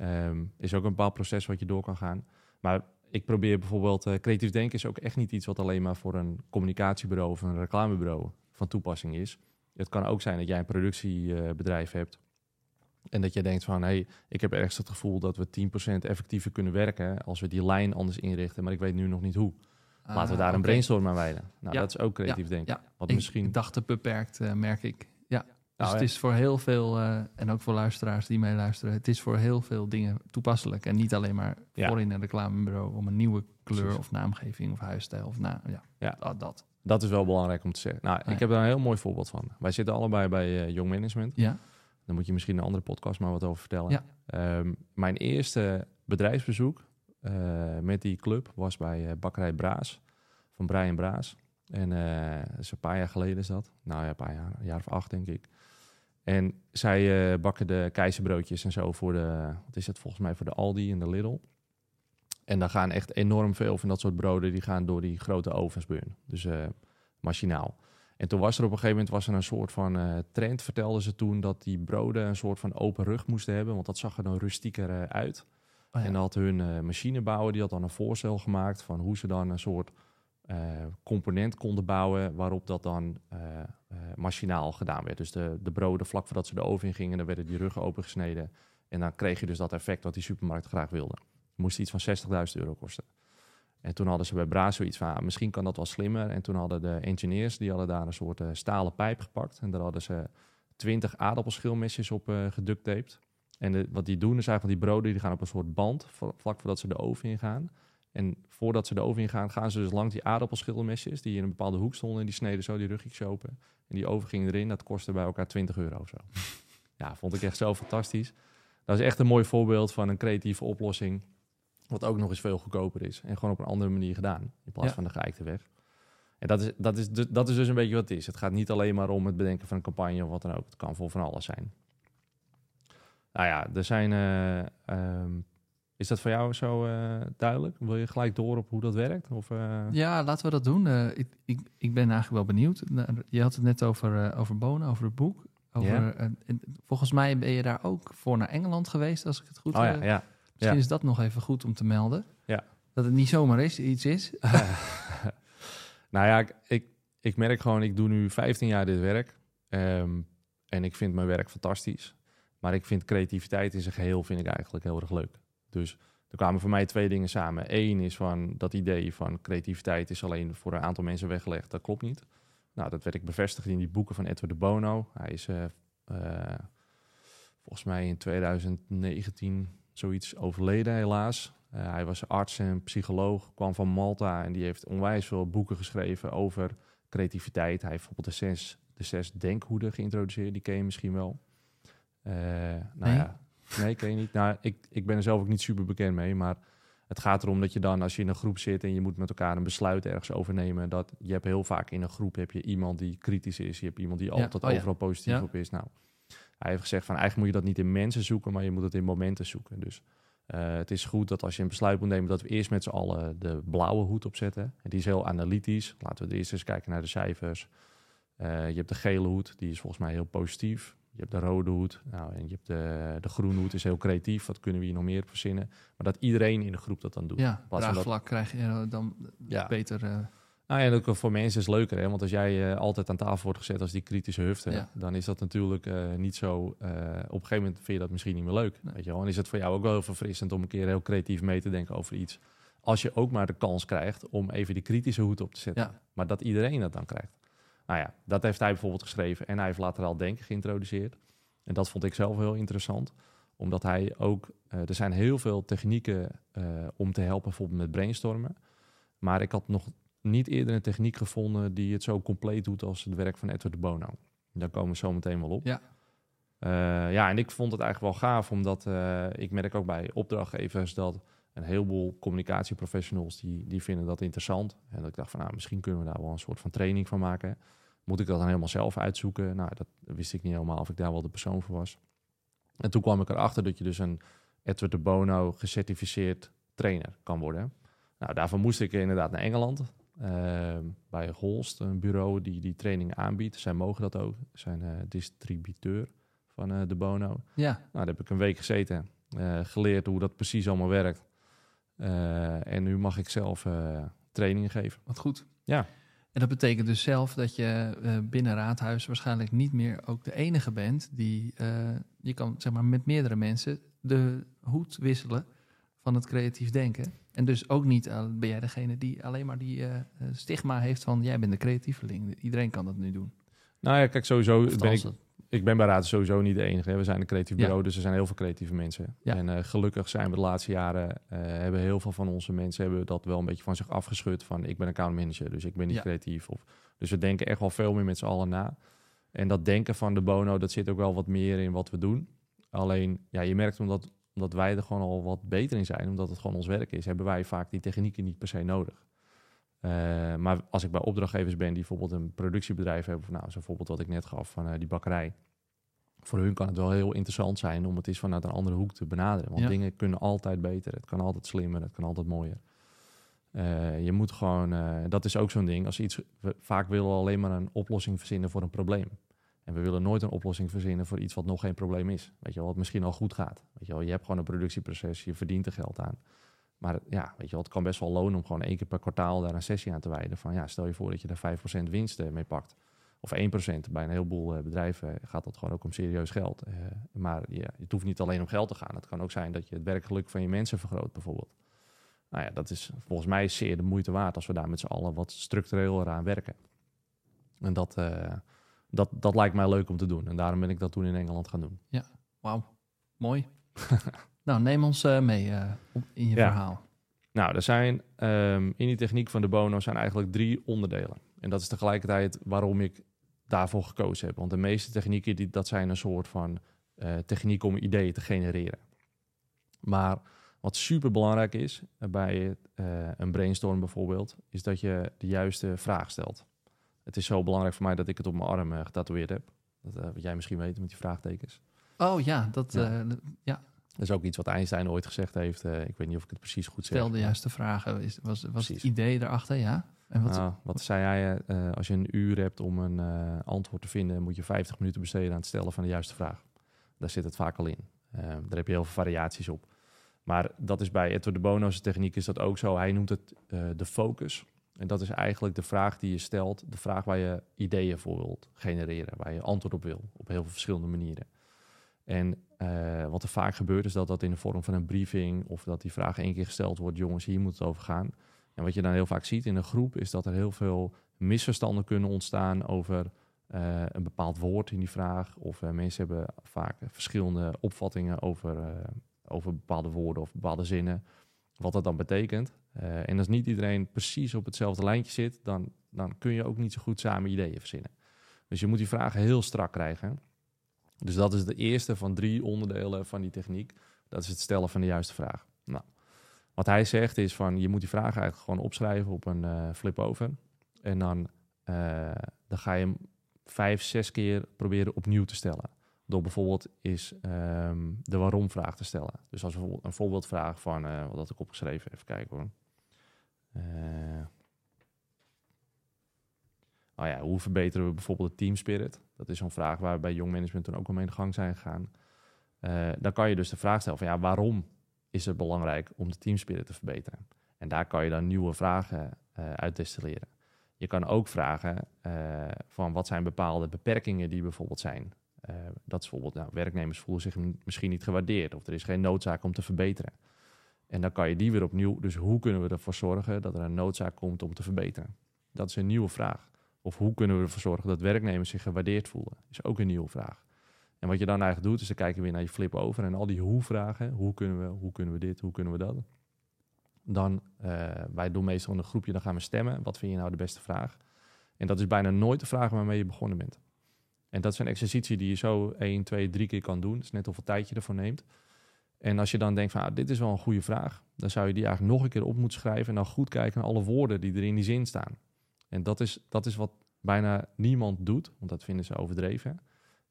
Um, is ook een bepaald proces wat je door kan gaan. Maar ik probeer bijvoorbeeld, creatief denken is ook echt niet iets wat alleen maar voor een communicatiebureau of een reclamebureau van toepassing is. Het kan ook zijn dat jij een productiebedrijf hebt en dat je denkt van, hé, hey, ik heb ergens het gevoel dat we 10% effectiever kunnen werken als we die lijn anders inrichten, maar ik weet nu nog niet hoe. Laten we daar een ah, brainstorm aan wijden. Nou, dat is ook creatief denken. Ja. Wat misschien... Ik dacht te beperkt, uh, merk ik. Ja. Dus nou, het is voor heel veel, uh, en ook voor luisteraars die meeluisteren, het is voor heel veel dingen toepasselijk. En niet alleen maar ja. voor in een reclamebureau om een nieuwe kleur Precies. of naamgeving of huisstijl. Of na, ja, ja. Dat, dat. Dat is wel belangrijk om te zeggen. Nou, ik heb daar een heel mooi voorbeeld van. Wij zitten allebei bij uh, Young Management. Ja. Dan moet je misschien een andere podcast maar wat over vertellen. Ja. Um, mijn eerste bedrijfsbezoek uh, met die club was bij uh, Bakkerij Braas, van Brian Braas. En dat is een paar jaar geleden is dat. Nou ja, een paar jaar, een jaar of acht denk ik. En zij uh, bakken de keizerbroodjes en zo voor de, wat is het volgens mij, voor de Aldi en de Lidl. En daar gaan echt enorm veel van dat soort broden, die gaan door die grote ovens burn. Dus uh, machinaal. En toen was er op een gegeven moment was er een soort van uh, trend, vertelden ze toen, dat die broden een soort van open rug moesten hebben, want dat zag er dan rustieker uit. Oh ja. En dan had hun machinebouwer, die had dan een voorstel gemaakt van hoe ze dan een soort component konden bouwen waarop dat dan machinaal gedaan werd. Dus de, de broden vlak voordat ze de oven in gingen, dan werden die ruggen opengesneden. En dan kreeg je dus dat effect wat die supermarkt graag wilde. Moest iets van 60.000 euro kosten. En toen hadden ze bij Braas zoiets van, ah, misschien kan dat wel slimmer. En toen hadden de engineers, die hadden daar een soort stalen pijp gepakt. En daar hadden ze 20 aardappelschilmesjes op geductaped. En de, wat die doen is eigenlijk die broden die gaan op een soort band, vlak voordat ze de oven ingaan. En voordat ze de oven ingaan, gaan ze dus langs die aardappelschilmesjes... die in een bepaalde hoek stonden en die sneden zo die rugjes open. En die oven ging erin, dat kostte bij elkaar 20 euro of zo. ja, vond ik echt zo fantastisch. Dat is echt een mooi voorbeeld van een creatieve oplossing... wat ook nog eens veel goedkoper is. En gewoon op een andere manier gedaan, in plaats ja. van de geëikte weg. En dat is, dat, is, dat is dus een beetje wat het is. Het gaat niet alleen maar om het bedenken van een campagne of wat dan ook. Het kan voor van alles zijn. Nou ja, er zijn... Uh, um, is dat voor jou zo uh, duidelijk? Wil je gelijk door op hoe dat werkt? Of, uh... Ja, laten we dat doen. Ik, ik, ik ben eigenlijk wel benieuwd. Nou, je had het net over, over Bonen, over het boek. Over, yeah. volgens mij ben je daar ook voor naar Engeland geweest, als ik het goed heb. Oh, ja, ja. Misschien is dat nog even goed om te melden. Ja. Dat het niet zomaar is, iets is. nou ja, ik, ik merk gewoon, ik doe nu 15 jaar dit werk. Um, en ik vind mijn werk fantastisch. Maar ik vind creativiteit in zijn geheel vind ik eigenlijk heel erg leuk. Dus er kwamen voor mij twee dingen samen. Eén is van dat idee van creativiteit is alleen voor een aantal mensen weggelegd. Dat klopt niet. Nou, dat werd ik bevestigd in die boeken van Edward de Bono. Hij is uh, uh, volgens mij in 2019 zoiets overleden, helaas. Uh, hij was arts en psycholoog, kwam van Malta en die heeft onwijs veel boeken geschreven over creativiteit. Hij heeft bijvoorbeeld de zes, de zes denkhoeden geïntroduceerd, die ken je misschien wel. Eh, nou Nee? ja, nee, ken je niet. Nou, ik, ik ben er zelf ook niet super bekend mee, maar het gaat erom dat je dan, als je in een groep zit en je moet met elkaar een besluit ergens overnemen, dat je hebt heel vaak in een groep heb je iemand die kritisch is, je hebt iemand die Ja. altijd Oh ja. overal positief Ja. op is. Nou, hij heeft gezegd van eigenlijk moet je dat niet in mensen zoeken, maar je moet het in momenten zoeken. Dus eh, het is goed dat als je een besluit moet nemen, dat we eerst met z'n allen de blauwe hoed opzetten. En die is heel analytisch. Laten we eerst eens kijken naar de cijfers. Eh, je hebt de gele hoed, die is volgens mij heel positief. Je hebt de rode hoed. Nou, en je hebt de, de groene hoed, is heel creatief. Wat kunnen we hier nog meer verzinnen? Maar dat iedereen in de groep dat dan doet. Ja, draagvlak krijg je eh, dan Ja. beter. Nou ja, en ook voor mensen is het leuker, hè? want als jij eh, altijd aan tafel wordt gezet als die kritische hufte, Ja. dan is dat natuurlijk eh, niet zo. eh, op een gegeven moment vind je dat misschien niet meer leuk. Nee. Weet je wel? En is het voor jou ook wel heel verfrissend om een keer heel creatief mee te denken over iets. Als je ook maar de kans krijgt om even die kritische hoed op te zetten. ja, Maar dat iedereen dat dan krijgt. Nou ja, dat heeft hij bijvoorbeeld geschreven en hij heeft lateral denken geïntroduceerd. En dat vond ik zelf heel interessant, omdat hij ook, er zijn heel veel technieken om te helpen, bijvoorbeeld met brainstormen. Maar ik had nog niet eerder een techniek gevonden die het zo compleet doet als het werk van Edward de Bono. Daar komen we zo meteen wel op. Ja. Eh, ja, en ik vond het eigenlijk wel gaaf, omdat eh, ik merk ook bij opdrachtgevers dat een heleboel communicatieprofessionals die, die vinden dat interessant. En dat ik dacht van, nou, misschien kunnen we daar wel een soort van training van maken. Moet ik dat dan helemaal zelf uitzoeken? Nou, dat wist ik niet helemaal of ik daar wel de persoon voor was. En toen kwam ik erachter dat je dus een Edward de Bono gecertificeerd trainer kan worden. Nou, daarvoor moest ik inderdaad naar Engeland. Eh, bij Holst, een bureau die die trainingen aanbiedt. Zij mogen dat ook. Ze zijn eh, distributeur van eh, de Bono. ja, Nou, daar heb ik een week gezeten, eh, geleerd hoe dat precies allemaal werkt. En nu mag ik zelf trainingen geven. wat goed. Ja. En dat betekent dus zelf dat je binnen Raadhuis waarschijnlijk niet meer ook de enige bent die je kan zeg maar met meerdere mensen de hoed wisselen van het creatief denken. En dus ook niet eh, ben jij degene die alleen maar die eh, stigma heeft van jij bent de creatieveling. Iedereen kan dat nu doen. Nou ja, kijk, sowieso ben ik, ik ben bij Raad sowieso niet de enige. hè. We zijn een creatief Ja. bureau, dus er zijn heel veel creatieve mensen. Ja. En eh, gelukkig zijn we de laatste jaren, hebben heel veel van onze mensen hebben dat wel een beetje van zich afgeschud. Van ik ben account manager, dus ik ben niet Ja. creatief. Of, dus we denken echt wel veel meer met z'n allen na. En dat denken van de bono, dat zit ook wel wat meer in wat we doen. Alleen, ja, je merkt omdat, omdat wij er gewoon al wat beter in zijn, omdat het gewoon ons werk is, hebben wij vaak die technieken niet per se nodig. Eh, maar als ik bij opdrachtgevers ben die bijvoorbeeld een productiebedrijf hebben, nou, zo'n voorbeeld wat ik net gaf van eh, die bakkerij. Voor hun kan het wel heel interessant zijn om het eens vanuit een andere hoek te benaderen. Want Ja. dingen kunnen altijd beter, het kan altijd slimmer, het kan altijd mooier. Eh, je moet gewoon, dat is ook zo'n ding. Als iets, we, vaak willen we alleen maar een oplossing verzinnen voor een probleem. En we willen nooit een oplossing verzinnen voor iets wat nog geen probleem is. Weet je wel, wat misschien al goed gaat. Weet je wel, je hebt gewoon een productieproces, je verdient er geld aan. Maar ja, weet je wel, het kan best wel lonen om gewoon één keer per kwartaal daar een sessie aan te wijden. Van ja, stel je voor dat je daar 5% winst eh, mee pakt. Of 1%. Bij een heleboel eh, bedrijven gaat dat gewoon ook om serieus geld. Eh, maar ja, het hoeft niet alleen om geld te gaan. Het kan ook zijn dat je het werkgeluk van je mensen vergroot bijvoorbeeld. Nou ja, dat is volgens mij zeer de moeite waard als we daar met z'n allen wat structureel eraan werken. En dat, eh, dat, dat lijkt mij leuk om te doen. En daarom ben ik dat toen in Engeland gaan doen. Wauw, mooi. nou, neem ons eh, mee eh, op, in je Ja. verhaal. Nou, er zijn ehm, in die techniek van de Bono zijn eigenlijk drie onderdelen. En dat is tegelijkertijd waarom ik daarvoor gekozen heb. Want de meeste technieken, die, dat zijn een soort van eh techniek om ideeën te genereren. Maar wat super belangrijk is bij een brainstorm bijvoorbeeld, is dat je de juiste vraag stelt. Het is zo belangrijk voor mij dat ik het op mijn arm eh, getatoeëerd heb. Dat, eh, wat jij misschien weet met die vraagtekens. Oh ja, dat Ja. eh, ja, Dat is ook iets wat Einstein ooit gezegd heeft. Ik weet niet of ik het precies goed zeg. stel de juiste vragen. Is, was was het idee erachter, ja? En wat, Nou, wat zei hij? als je een uur hebt om een antwoord te vinden, moet je 50 minuten besteden aan het stellen van de juiste vraag. Daar zit het vaak al in. Eh, daar heb je heel veel variaties op. Maar dat is bij Edward de Bono's techniek is dat ook zo. Hij noemt het de focus. En dat is eigenlijk de vraag die je stelt, de vraag waar je ideeën voor wilt genereren, waar je antwoord op wil, op heel veel verschillende manieren. En eh, wat er vaak gebeurt is dat dat in de vorm van een briefing of dat die vraag één keer gesteld wordt, jongens, hier moet het over gaan. En wat je dan heel vaak ziet in een groep is dat er heel veel misverstanden kunnen ontstaan over eh, een bepaald woord in die vraag. Of eh, mensen hebben vaak verschillende opvattingen over, over bepaalde woorden of bepaalde zinnen. Wat dat dan betekent. Eh, en als niet iedereen precies op hetzelfde lijntje zit, dan, dan kun je ook niet zo goed samen ideeën verzinnen. Dus je moet die vragen heel strak krijgen. Dus dat is de eerste van drie onderdelen van die techniek. Dat is het stellen van de juiste vraag. Nou, wat hij zegt is van je moet die vraag eigenlijk gewoon opschrijven op een uh, flip over. En dan, uh, dan ga je hem vijf, zes keer proberen opnieuw te stellen. Door bijvoorbeeld is um, de waarom-vraag te stellen. Dus als bijvoorbeeld een voorbeeldvraag van uh, wat had ik opgeschreven, even kijken hoor. oh ja, hoe verbeteren we bijvoorbeeld de team spirit? Dat is zo'n vraag waar we bij jong management toen ook al mee in de gang zijn gegaan. Uh, dan kan je dus de vraag stellen van ja, waarom is het belangrijk om de teamspirit te verbeteren? En daar kan je dan nieuwe vragen uh, uit destilleren. Je kan ook vragen uh, van wat zijn bepaalde beperkingen die bijvoorbeeld zijn. Dat is bijvoorbeeld, nou, werknemers voelen zich misschien niet gewaardeerd of er is geen noodzaak om te verbeteren. En dan kan je die weer opnieuw, dus hoe kunnen we ervoor zorgen dat er een noodzaak komt om te verbeteren? Dat is een nieuwe vraag. Of hoe kunnen we ervoor zorgen dat werknemers zich gewaardeerd voelen? Is ook een nieuwe vraag. En wat je dan eigenlijk doet, is dan kijken we weer naar je flip over en al die hoe-vragen. Hoe kunnen we, hoe kunnen we dit, hoe kunnen we dat? Dan, uh, wij doen meestal een groepje, dan gaan we stemmen. Wat vind je nou de beste vraag? En dat is bijna nooit de vraag waarmee je begonnen bent. En dat is een exercitie die je zo 1, 2, 3 keer kan doen. Dat is net hoeveel tijd je ervoor neemt. En als je dan denkt van, ah, dit is wel een goede vraag, dan zou je die eigenlijk nog een keer op moeten schrijven en dan goed kijken naar alle woorden die er in die zin staan. En dat is, dat is wat bijna niemand doet, want dat vinden ze overdreven.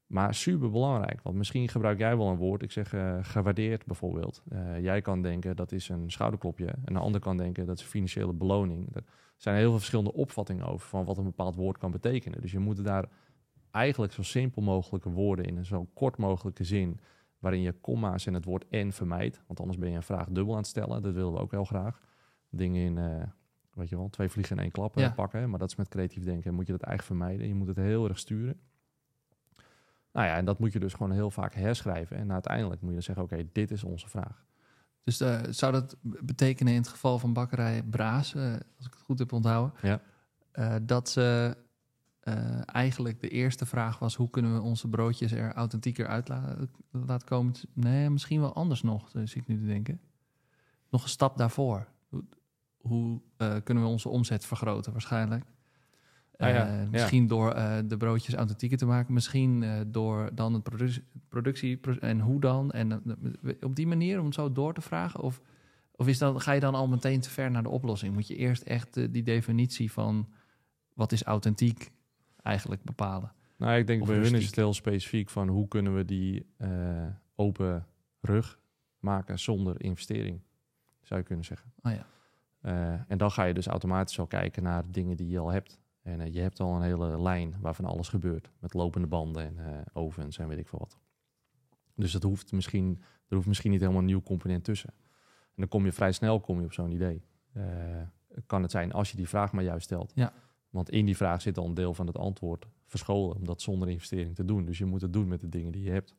Maar super belangrijk, want misschien gebruik jij wel een woord. Ik zeg uh, gewaardeerd bijvoorbeeld. Uh, jij kan denken dat is een schouderklopje. En een ander kan denken dat is financiële beloning. Er zijn heel veel verschillende opvattingen over van wat een bepaald woord kan betekenen. Dus je moet daar eigenlijk zo simpel mogelijke woorden in een zo kort mogelijke zin. Waarin je komma's en het woord en vermijdt. Want anders ben je een vraag dubbel aan het stellen. Dat willen we ook heel graag. Dingen in, uh, weet je wel, twee vliegen in één klap ja. pakken. Maar dat is met creatief denken. Moet je dat eigenlijk vermijden. Je moet het heel erg sturen. Nou ja, en dat moet je dus gewoon heel vaak herschrijven. En uiteindelijk moet je zeggen, oké, dit is onze vraag. Dus uh, zou dat betekenen in het geval van bakkerij Braas, uh, als ik het goed heb onthouden, ja. uh, dat ze eigenlijk de eerste vraag was: hoe kunnen we onze broodjes er authentieker uit la laten komen? Nee, misschien wel anders nog, dus ik nu te denken. Nog een stap daarvoor. Hoe, hoe kunnen we onze omzet vergroten waarschijnlijk? Ah, ja, uh, misschien door uh, de broodjes authentieker te maken. Misschien uh, door dan het produ productie en hoe dan. En op die manier om het zo door te vragen. Of, of is dan, ga je dan al meteen te ver naar de oplossing? Moet je eerst echt die definitie van wat is authentiek eigenlijk bepalen? Nou, ik denk of bij hun is het heel specifiek van hoe kunnen we die open rug maken zonder investering. Zou je kunnen zeggen. Oh ja. en dan ga je dus automatisch al kijken naar dingen die je al hebt. En uh, je hebt al een hele lijn waarvan alles gebeurt. Met lopende banden en ovens en weet ik veel wat. Dus dat hoeft misschien, er hoeft misschien niet helemaal een nieuw component tussen. En dan kom je vrij snel kom je op zo'n idee. Kan het zijn als je die vraag maar juist stelt. Ja. Want in die vraag zit al een deel van het antwoord verscholen. Om dat zonder investering te doen. Dus je moet het doen met de dingen die je hebt.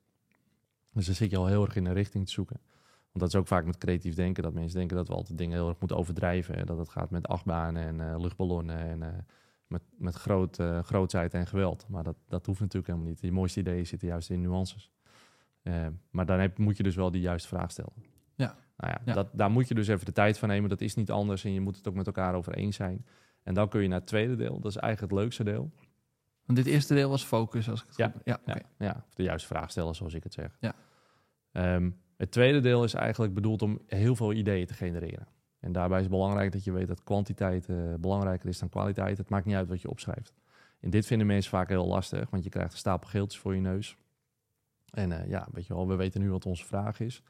Dus dan zit je al heel erg in een richting te zoeken. Want dat is ook vaak met creatief denken. Dat mensen denken dat we altijd dingen heel erg moeten overdrijven. En dat het gaat met achtbanen en luchtballonnen en met, met groot, uh, grootheid en geweld. Maar dat, dat hoeft natuurlijk helemaal niet. Die mooiste ideeën zitten juist in nuances. Maar dan heb, moet je dus wel die juiste vraag stellen. Ja. Nou ja, ja. Dat, daar moet je dus even de tijd van nemen. Dat is niet anders en je moet het ook met elkaar over eens zijn. En dan kun je naar het tweede deel. Dat is eigenlijk het leukste deel. Want dit eerste deel was focus, als ik het ja, goed ja, okay. ja, ja, de juiste vraag stellen, zoals ik het zeg. Ja. Um, het tweede deel is eigenlijk bedoeld om heel veel ideeën te genereren. En daarbij is het belangrijk dat je weet dat kwantiteit uh, belangrijker is dan kwaliteit. Het maakt niet uit wat je opschrijft. En dit vinden mensen vaak heel lastig, want je krijgt een stapel geeltjes voor je neus. En uh, ja, weet je wel, we weten nu wat onze vraag is.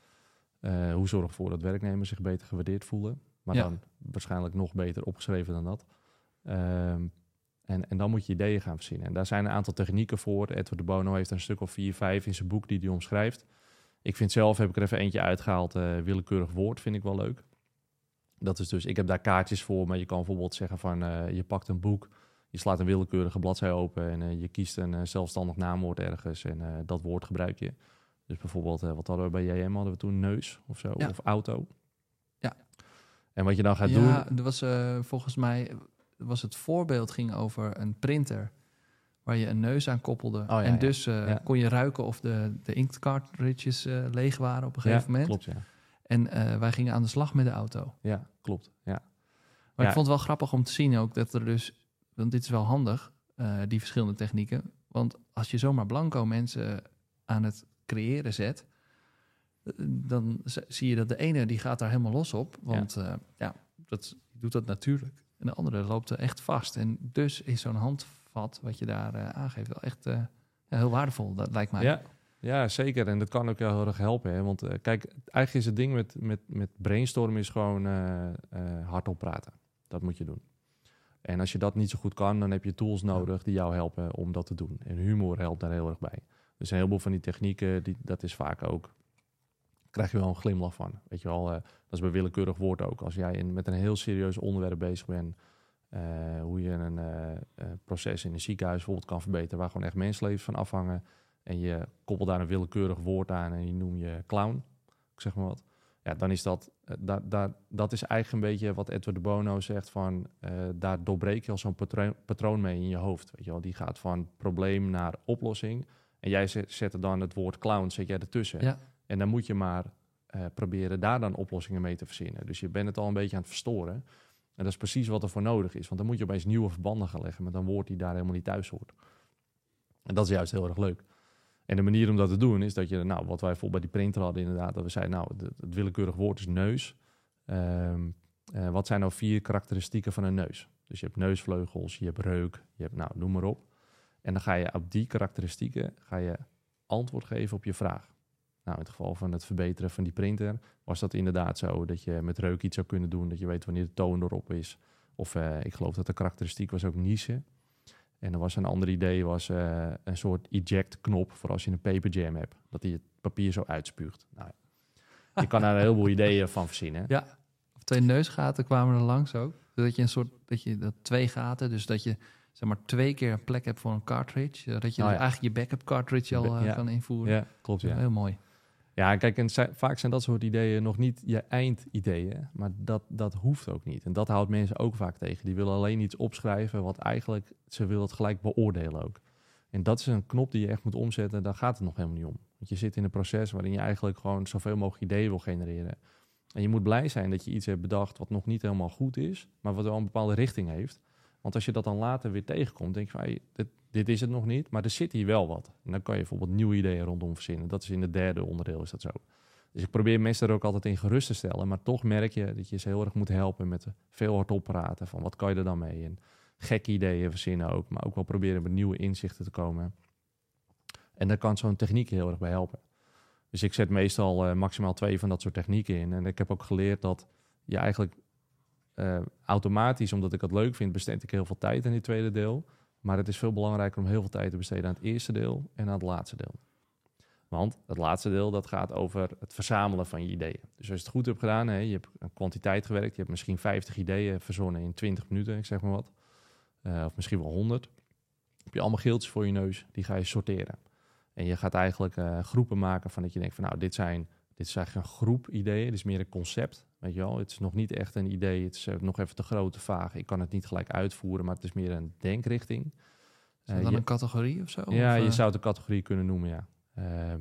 Uh, hoe zorg ervoor dat werknemers zich beter gewaardeerd voelen? Maar Ja. dan waarschijnlijk nog beter opgeschreven dan dat. Ehm, en, en dan moet je ideeën gaan verzinnen. En daar zijn een aantal technieken voor. Edward de Bono heeft er een stuk of vier, vijf in zijn boek die hij omschrijft. Ik vind zelf, heb ik er even eentje uitgehaald, eh, willekeurig woord vind ik wel leuk. Dat is dus, ik heb daar kaartjes voor, maar je kan bijvoorbeeld zeggen van, eh, je pakt een boek, je slaat een willekeurige bladzij open en eh, je kiest een zelfstandig naamwoord ergens en dat woord gebruik je. Dus bijvoorbeeld, wat hadden we bij JM? Hadden we toen neus of zo, Ja. of auto. Ja. En wat je dan gaat doen, Ja, er was volgens mij was het voorbeeld ging over een printer waar je een neus aan koppelde. Oh, ja, en dus eh, Ja. kon je ruiken of de, de inkt cartridges eh, leeg waren op een gegeven ja, moment. klopt, ja. En eh, wij gingen aan de slag met de auto. Ja, klopt, ja. Maar ik vond het wel grappig om te zien ook dat er dus, want dit is wel handig, die verschillende technieken. Want als je zomaar blanco mensen aan het creëren zet, dan zie je dat de ene die gaat daar helemaal los op, want ja, ja dat doet dat natuurlijk. En de andere loopt er echt vast. En dus is zo'n handvat wat je daar eh, aangeeft wel echt eh, heel waardevol, dat lijkt mij. Ja, ja, zeker. En dat kan ook heel erg helpen. Hè? Want eh, kijk, eigenlijk is het ding met, met, met brainstormen is gewoon hardop praten. Dat moet je doen. En als je dat niet zo goed kan, dan heb je tools nodig die jou helpen om dat te doen. En humor helpt daar heel erg bij. Dus een heleboel van die technieken, die, dat is vaak ook... krijg je wel een glimlach van. Weet je wel, eh, dat is bij willekeurig woord ook. Als jij in, met een heel serieus onderwerp bezig bent... eh, hoe je een eh, proces in een ziekenhuis bijvoorbeeld kan verbeteren... waar gewoon echt mensenlevens van afhangen... en je koppelt daar een willekeurig woord aan en je noem je clown, ik zeg maar wat. Ja, dan is dat, daar daar dat is eigenlijk een beetje wat Edward de Bono zegt van, daar doorbreek je al zo'n patroon, patroon mee in je hoofd. Weet je wel? Die gaat van probleem naar oplossing. En jij zet, zet er dan het woord clown, zet jij ertussen. Ja. En dan moet je maar eh, proberen daar dan oplossingen mee te verzinnen. Dus je bent het al een beetje aan het verstoren. En dat is precies wat er voor nodig is. Want dan moet je opeens nieuwe verbanden gaan leggen met een woord die daar helemaal niet thuis hoort. En dat is juist heel erg leuk. En de manier om dat te doen is dat je, nou, wat wij bijvoorbeeld bij die printer hadden inderdaad, dat we zeiden, nou, het, willekeurig woord is neus. Ehm, eh, wat zijn nou vier karakteristieken van een neus? Dus je hebt neusvleugels, je hebt reuk, je hebt, nou, noem maar op. En dan ga je op die karakteristieken ga je antwoord geven op je vraag. Nou, in het geval van het verbeteren van die printer was dat inderdaad zo dat je met reuk iets zou kunnen doen, dat je weet wanneer de toon erop is. Of eh, ik geloof dat de karakteristiek was ook niezen. En er was een ander idee, was eh, een soort eject-knop voor als je een paperjam hebt. Dat hij het papier zo uitspuugt. Nou, je kan daar een heleboel ideeën van verzinnen. Ja, of twee neusgaten kwamen er langs ook. Dat je een soort, dat je dat twee gaten, dus dat je zeg maar twee keer een plek hebt voor een cartridge. Dat je Oh, dus ja. eigenlijk je backup cartridge al eh, Ja. kan invoeren. Ja, klopt ja. Heel mooi. Ja, kijk, en vaak zijn dat soort ideeën nog niet je eindideeën, maar dat, dat hoeft ook niet. En dat houdt mensen ook vaak tegen. Die willen alleen iets opschrijven wat eigenlijk, ze willen het gelijk beoordelen ook. En dat is een knop die je echt moet omzetten, daar gaat het nog helemaal niet om. Want je zit in een proces waarin je eigenlijk gewoon zoveel mogelijk ideeën wil genereren. En je moet blij zijn dat je iets hebt bedacht wat nog niet helemaal goed is, maar wat wel een bepaalde richting heeft. Want als je dat dan later weer tegenkomt, denk je van, dit, dit is het nog niet, maar er zit hier wel wat. En dan kan je bijvoorbeeld nieuwe ideeën rondom verzinnen. Dat is in het derde onderdeel, is dat zo. Dus ik probeer mensen er ook altijd in gerust te stellen, maar toch merk je dat je ze heel erg moet helpen met veel hardop praten van wat kan je er dan mee? En gekke ideeën verzinnen ook, maar ook wel proberen met nieuwe inzichten te komen. En daar kan zo'n techniek heel erg bij helpen. Dus ik zet meestal eh, maximaal twee van dat soort technieken in. En ik heb ook geleerd dat je eigenlijk eh, automatisch, omdat ik het leuk vind, besteed ik heel veel tijd aan dit tweede deel. Maar het is veel belangrijker om heel veel tijd te besteden aan het eerste deel en aan het laatste deel. Want het laatste deel dat gaat over het verzamelen van je ideeën. Dus als je het goed hebt gedaan, hè, je hebt een kwantiteit gewerkt, je hebt misschien 50 ideeën verzonnen in 20 minuten, ik zeg maar wat. Eh, of misschien wel 100. Heb je allemaal geeltjes voor je neus, die ga je sorteren. En je gaat eigenlijk eh, groepen maken van dat je denkt van nou, dit zijn dit is eigenlijk een groep ideeën, dit is meer een concept. Weet je wel, het is nog niet echt een idee, het is eh, nog even te grote vaag. Ik kan het niet gelijk uitvoeren, maar het is meer een denkrichting. Is dat Eh, dan je- een categorie of zo? ja, Of, je eh, zou het een categorie kunnen noemen, ja. Ehm,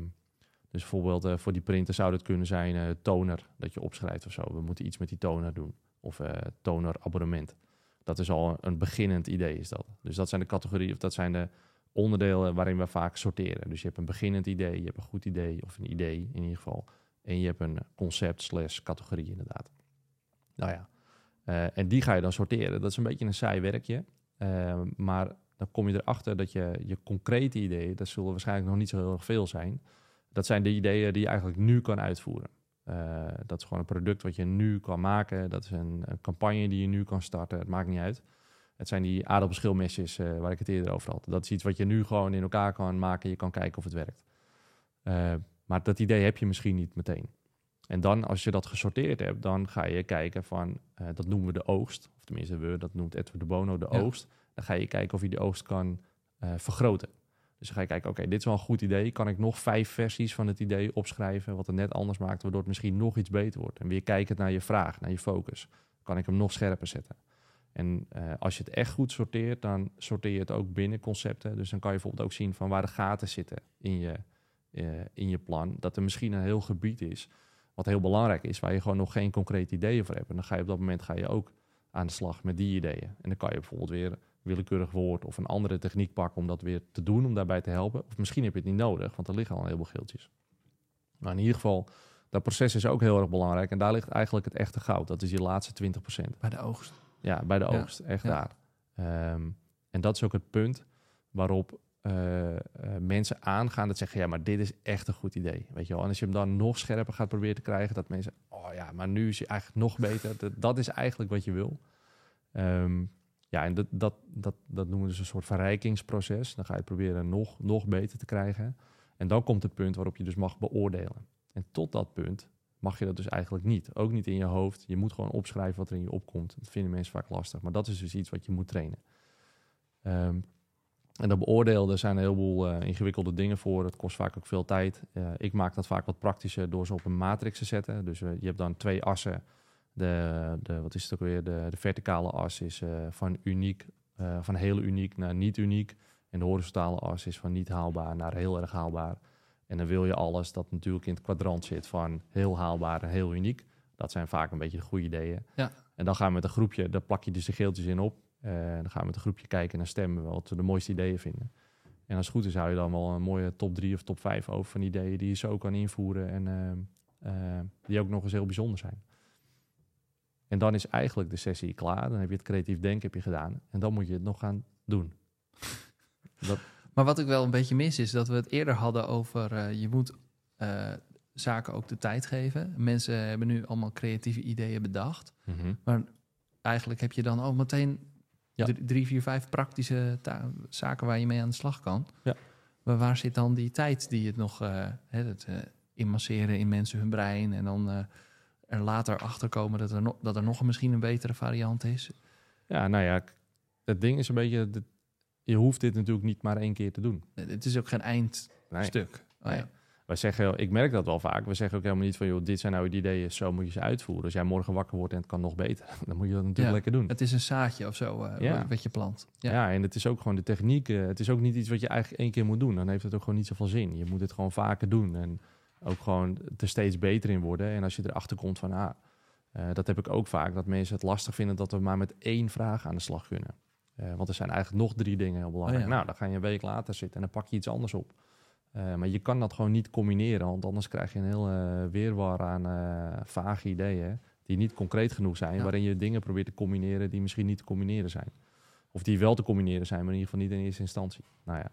dus bijvoorbeeld voor die printer zou het kunnen zijn toner, dat je opschrijft of zo. We moeten iets met die toner doen. Of eh toner abonnement. Dat is al een beginnend idee, is dat. Dus dat zijn de categorieën, of dat zijn de onderdelen waarin we vaak sorteren. Dus je hebt een beginnend idee, je hebt een goed idee, of een idee in ieder geval. En je hebt een concept slash categorie inderdaad. Nou ja, eh, en die ga je dan sorteren. Dat is een beetje een saai werkje. Eh, maar dan kom je erachter dat je je concrete ideeën, dat zullen waarschijnlijk nog niet zo heel erg veel zijn. Dat zijn de ideeën die je eigenlijk nu kan uitvoeren. Eh, dat is gewoon een product wat je nu kan maken. Dat is een, een campagne die je nu kan starten. Het maakt niet uit. Het zijn die aardappelschilmesjes eh, waar ik het eerder over had. Dat is iets wat je nu gewoon in elkaar kan maken. Je kan kijken of het werkt. Eh, maar dat idee heb je misschien niet meteen. En dan, als je dat gesorteerd hebt, dan ga je kijken van, eh, dat noemen we de oogst. Of tenminste, we, dat noemt Edward de Bono de Ja. oogst. Dan ga je kijken of je die oogst kan eh, vergroten. Dus dan ga je kijken, oké, dit is wel een goed idee. Kan ik nog vijf versies van het idee opschrijven, wat het net anders maakt, waardoor het misschien nog iets beter wordt. En weer kijken naar je vraag, naar je focus. Kan ik hem nog scherper zetten? En eh, als je het echt goed sorteert, dan sorteer je het ook binnen concepten. Dus dan kan je bijvoorbeeld ook zien van waar de gaten zitten in je, in je plan. Dat er misschien een heel gebied is wat heel belangrijk is, waar je gewoon nog geen concreet ideeën voor hebt. En dan ga je op dat moment ga je ook aan de slag met die ideeën. En dan kan je bijvoorbeeld weer willekeurig woord of een andere techniek pakken om dat weer te doen, om daarbij te helpen. Of misschien heb je het niet nodig, want er liggen al een heleboel geeltjes. Maar in ieder geval, dat proces is ook heel erg belangrijk. En daar ligt eigenlijk het echte goud. Dat is die laatste 20%. Bij de oogst. Ja, bij de Ja. oogst. Echt Ja. daar. Ehm, en dat is ook het punt waarop eh, eh, mensen aangaan dat zeggen... ja, maar dit is echt een goed idee. Weet je wel? En als je hem dan nog scherper gaat proberen te krijgen... dat mensen, oh ja, maar nu is hij eigenlijk nog beter. Dat, dat is eigenlijk wat je wil. Ehm, ja, en dat, dat, dat, dat noemen we dus een soort verrijkingsproces. Dan ga je proberen nog, nog beter te krijgen. En dan komt het punt waarop je dus mag beoordelen. En tot dat punt mag je dat dus eigenlijk niet. Ook niet in je hoofd. Je moet gewoon opschrijven wat er in je opkomt. Dat vinden mensen vaak lastig. Maar dat is dus iets wat je moet trainen. Ehm, en dat er zijn een heleboel eh, ingewikkelde dingen voor. Het kost vaak ook veel tijd. Eh, ik maak dat vaak wat praktischer door ze op een matrix te zetten. Dus eh, je hebt dan twee assen. De, de, wat is het ook weer? De, de verticale as is van uniek, van heel uniek naar niet uniek. En de horizontale as is van niet haalbaar naar heel erg haalbaar. En dan wil je alles dat natuurlijk in het kwadrant zit van heel haalbaar en heel uniek. Dat zijn vaak een beetje de goede ideeën. Ja. En dan gaan we met een groepje, daar plak je dus de geeltjes in op. Eh, dan gaan we met een groepje kijken en dan stemmen wat we de mooiste ideeën vinden. En als het goed is, hou je dan wel een mooie top 3 of top 5 over van ideeën die je zo kan invoeren en ehm, eh, die ook nog eens heel bijzonder zijn. En dan is eigenlijk de sessie klaar. Dan heb je het creatief denken heb je gedaan. En dan moet je het nog gaan doen. Dat, Maar wat ik wel een beetje mis is dat we het eerder hadden over je moet eh, zaken ook de tijd geven. Mensen hebben nu allemaal creatieve ideeën bedacht. Maar eigenlijk heb je dan ook meteen Ja. drie, vier, vijf praktische zaken waar je mee aan de slag kan. Ja. Maar waar zit dan die tijd die het nog, eh, hè, het eh, inmasseren in mensen hun brein en dan eh, er later achter komen dat er, nog dat er nog misschien een betere variant is? Ja, nou ja, het ding is een beetje... dat- je hoeft dit natuurlijk niet maar één keer te doen. Het is ook geen eindstuk. Nee. Oh, ja. Nee. Wij zeggen, ik merk dat wel vaak. We zeggen ook helemaal niet van, joh, dit zijn nou die ideeën, zo moet je ze uitvoeren. Als jij morgen wakker wordt en het kan nog beter, dan moet je dat natuurlijk Ja. lekker doen. Het is een zaadje of zo Ja. wat- je plant. Ja. Ja. en het is ook gewoon de techniek. eh, het is ook niet iets wat je eigenlijk één keer moet doen. Dan heeft het ook gewoon niet zoveel zin. Je moet het gewoon vaker doen en ook gewoon er steeds beter in worden. En als je erachter komt van, ah, eh, dat heb ik ook vaak, dat mensen het lastig vinden dat we maar met één vraag aan de slag kunnen. Want er zijn eigenlijk nog drie dingen heel belangrijk. Oh. Nou, dan ga je een week later zitten en dan pak je iets anders op. Eh, maar je kan dat gewoon niet combineren, want anders krijg je een heel eh, weerwar aan eh, vage ideeën die niet concreet genoeg zijn, Ja. waarin je dingen probeert te combineren die misschien niet te combineren zijn. Of die wel te combineren zijn, maar in ieder geval niet in eerste instantie. Nou ja.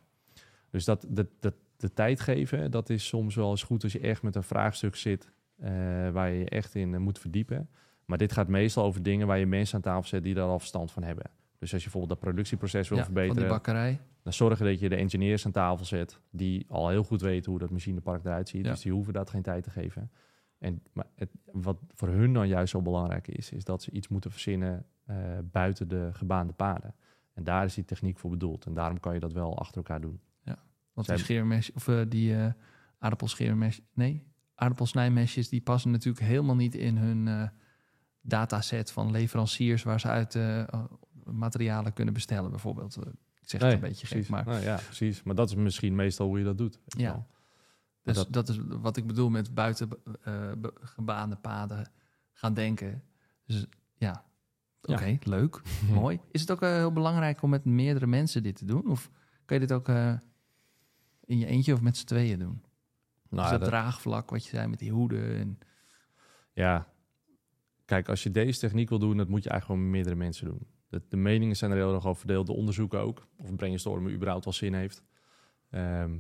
Dus dat, dat, dat, de tijd geven, dat is soms wel eens goed als je echt met een vraagstuk zit eh, waar je je echt in moet verdiepen. Maar dit gaat meestal over dingen waar je mensen aan tafel zet die daar al verstand van hebben. Dus als je bijvoorbeeld dat productieproces wil Ja, van verbeteren, die bakkerij. Dan zorgen dat je de engineers aan tafel zet die al heel goed weten hoe dat machinepark eruit ziet. Ja. Dus die hoeven dat geen tijd te geven. En maar het, wat voor hun dan juist zo belangrijk is, is dat ze iets moeten verzinnen eh, buiten de gebaande paden. En daar is die techniek voor bedoeld. En daarom kan je dat wel achter elkaar doen. Want die scheermes, of eh, die eh aardappelscheermes, nee, aardappelsnijmesjes, die passen natuurlijk helemaal niet in hun dataset van leveranciers waar ze uit materialen kunnen bestellen, bijvoorbeeld. Ik zeg het een beetje precies. gek, maar Nou ja, precies. Maar dat is misschien meestal hoe je dat doet. Ja. wel. dus dat- dat, is wat ik bedoel met buiten be- gebaande paden gaan denken. Dus ja, Ja. oké, leuk, mooi. Is het ook eh, heel belangrijk om met meerdere mensen dit te doen? Of kan je dit ook eh, in je eentje of met z'n tweeën doen? Nou, dus dat, dat- draagvlak wat je zei met die hoeden. En, Ja, kijk, als je deze techniek wil doen, dat moet je eigenlijk gewoon met meerdere mensen doen. De, de meningen zijn er heel erg over verdeeld, de onderzoeken ook. Of brainstormen überhaupt wel zin heeft. Ehm,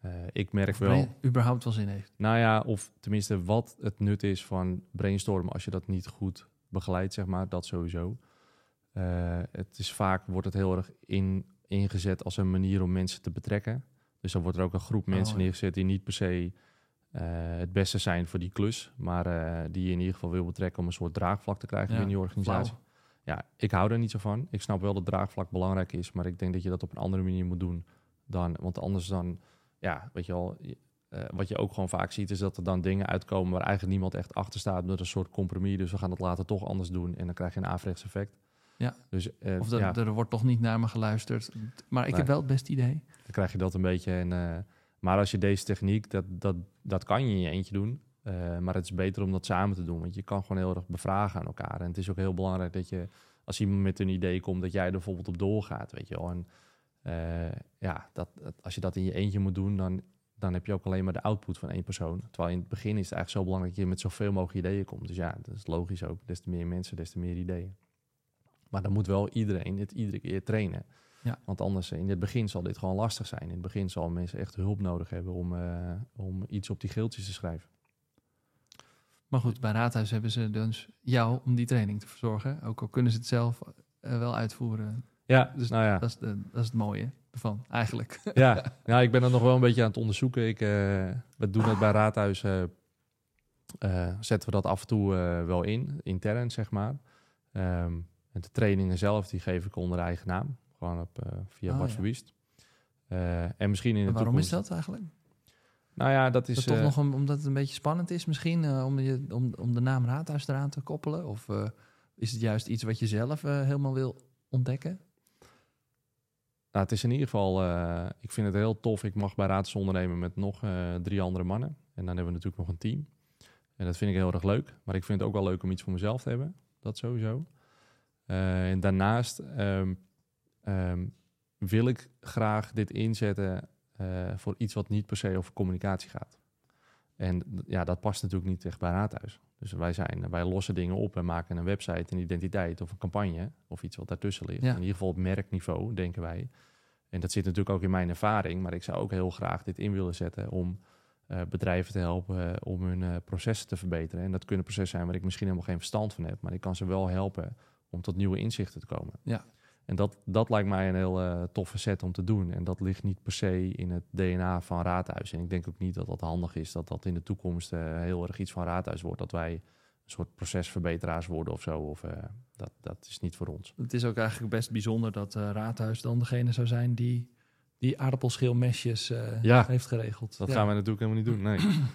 eh, ik merk of wel, überhaupt wel zin heeft. nou ja, of tenminste wat het nut is van brainstormen als je dat niet goed begeleidt, zeg maar, dat sowieso. Eh, het is vaak, wordt het heel erg in, ingezet als een manier om mensen te betrekken. Dus dan wordt er ook een groep mensen Oh, ja. neergezet die niet per se eh, het beste zijn voor die klus, maar eh, die je in ieder geval wil betrekken om een soort draagvlak te krijgen Ja, binnen je organisatie. Ja, ik hou er niet zo van. Ik snap wel dat draagvlak belangrijk is, maar ik denk dat je dat op een andere manier moet doen dan, want anders dan, ja, weet je wel, eh, wat je ook gewoon vaak ziet is dat er dan dingen uitkomen waar eigenlijk niemand echt achter staat met een soort compromis. Dus we gaan het later toch anders doen en dan krijg je een averechts effect. Ja. Dus eh, Of er, ja, er wordt toch niet naar me geluisterd. Maar ik Nee. heb wel het beste idee. dan krijg je dat een beetje. En, eh, maar als je deze techniek, dat, dat, dat kan je in je eentje doen. Eh, maar het is beter om dat samen te doen. Want je kan gewoon heel erg bevragen aan elkaar. En het is ook heel belangrijk dat je als iemand met een idee komt, dat jij er bijvoorbeeld op doorgaat, weet je wel. En eh, ja, dat, als je dat in je eentje moet doen, dan, dan heb je ook alleen maar de output van één persoon. Terwijl in het begin is het eigenlijk zo belangrijk dat je met zoveel mogelijk ideeën komt. Dus ja, dat is logisch ook. Des te meer mensen, des te meer ideeën. Maar dan moet wel iedereen het iedere keer trainen. Ja. Want anders, eh, in het begin zal dit gewoon lastig zijn. In het begin zal mensen echt hulp nodig hebben om, om iets op die geeltjes te schrijven. Maar goed, bij Raadhuis hebben ze dus jou om die training te verzorgen. Ook al kunnen ze het zelf eh, wel uitvoeren. Ja, Dus nou ja. Dat, is de, dat is het mooie ervan, eigenlijk. ja, ja, ik ben er nog wel een beetje aan het onderzoeken. Ik, eh, we doen het bij Raadhuis. eh, zetten we dat af en toe wel in, intern zeg maar. Ehm, en de trainingen zelf, die geef ik onder eigen naam. Gewoon op, via Oh, ja. En misschien in de En waarom is dat eigenlijk? Nou ja, dat is... Dat toch eh, nog een- omdat het een beetje spannend is misschien? eh, om, je, om, om de naam Raadhuis eraan te koppelen? Of eh, is het juist iets wat je zelf helemaal wil ontdekken? Nou, het is in ieder geval, ik vind het heel tof. Ik mag bij Raadhuis ondernemen met nog drie andere mannen. En dan hebben we natuurlijk nog een team. En dat vind ik heel erg leuk. Maar ik vind het ook wel leuk om iets voor mezelf te hebben. Dat sowieso. En daarnaast ehm, ehm, wil ik graag dit inzetten voor iets wat niet per se over communicatie gaat. En ja, dat past natuurlijk niet echt bij Raadhuis. Dus wij, zijn, wij lossen dingen op en maken een website, een identiteit of een campagne of iets wat daartussen ligt. Ja. In ieder geval op merkniveau, denken wij. En dat zit natuurlijk ook in mijn ervaring, maar ik zou ook heel graag dit in willen zetten om eh, bedrijven te helpen eh, om hun eh, processen te verbeteren. En dat kunnen processen zijn waar ik misschien helemaal geen verstand van heb, maar ik kan ze wel helpen om tot nieuwe inzichten te komen. Ja. En dat, dat lijkt mij een heel eh, toffe set om te doen. En dat ligt niet per se in het DNA van Raadhuis. En ik denk ook niet dat dat handig is dat dat in de toekomst eh, heel erg iets van Raadhuis wordt. Dat wij een soort procesverbeteraars worden of zo. Of, eh, dat, dat is niet voor ons. Het is ook eigenlijk best bijzonder dat Raadhuis dan degene zou zijn die die aardappelschilmesjes Ja. heeft geregeld. Dat Ja. gaan we natuurlijk helemaal niet doen. Nee,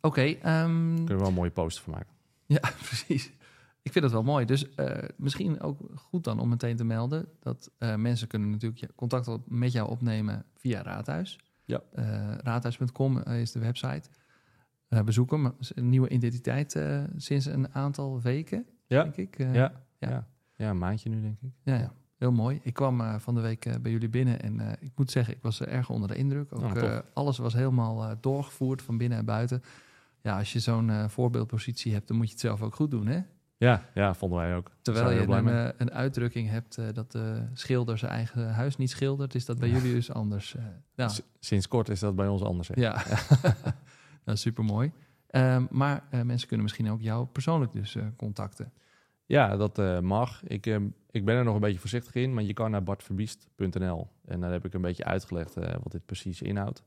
Oké, ehm, kunnen we wel een mooie poster van maken. Ja, precies. Ik vind dat wel mooi. Dus eh, misschien ook goed dan om meteen te melden dat eh, mensen kunnen natuurlijk contact op- met jou opnemen via Raadhuis. Ja. Eh, raadhuis.com is de website. Bezoek hem. Een nieuwe identiteit sinds een aantal weken, Ja, denk ik. Ja, ja. ja. ja. een maandje nu denk ik. ja, ja. Heel mooi. Ik kwam van de week bij jullie binnen en ik moet zeggen, ik was er erg onder de indruk. Ook, Oh, tof. eh, alles was helemaal doorgevoerd van binnen en buiten. Ja, als je zo'n voorbeeldpositie hebt, dan moet je het zelf ook goed doen, hè? Ja, ja, vonden wij ook. Terwijl je een, eh, een uitdrukking hebt eh, dat de schilder zijn eigen huis niet schildert, is dat bij jullie dus anders. eh nou, Sinds kort is dat bij ons anders. hè? ja, nou, super mooi. maar eh, mensen kunnen misschien ook jou persoonlijk dus contacten. Ja, dat mag. Ik, eh, ik ben er nog een beetje voorzichtig in, maar je kan naar bartverbiest.nl. En daar heb ik een beetje uitgelegd wat dit precies inhoudt.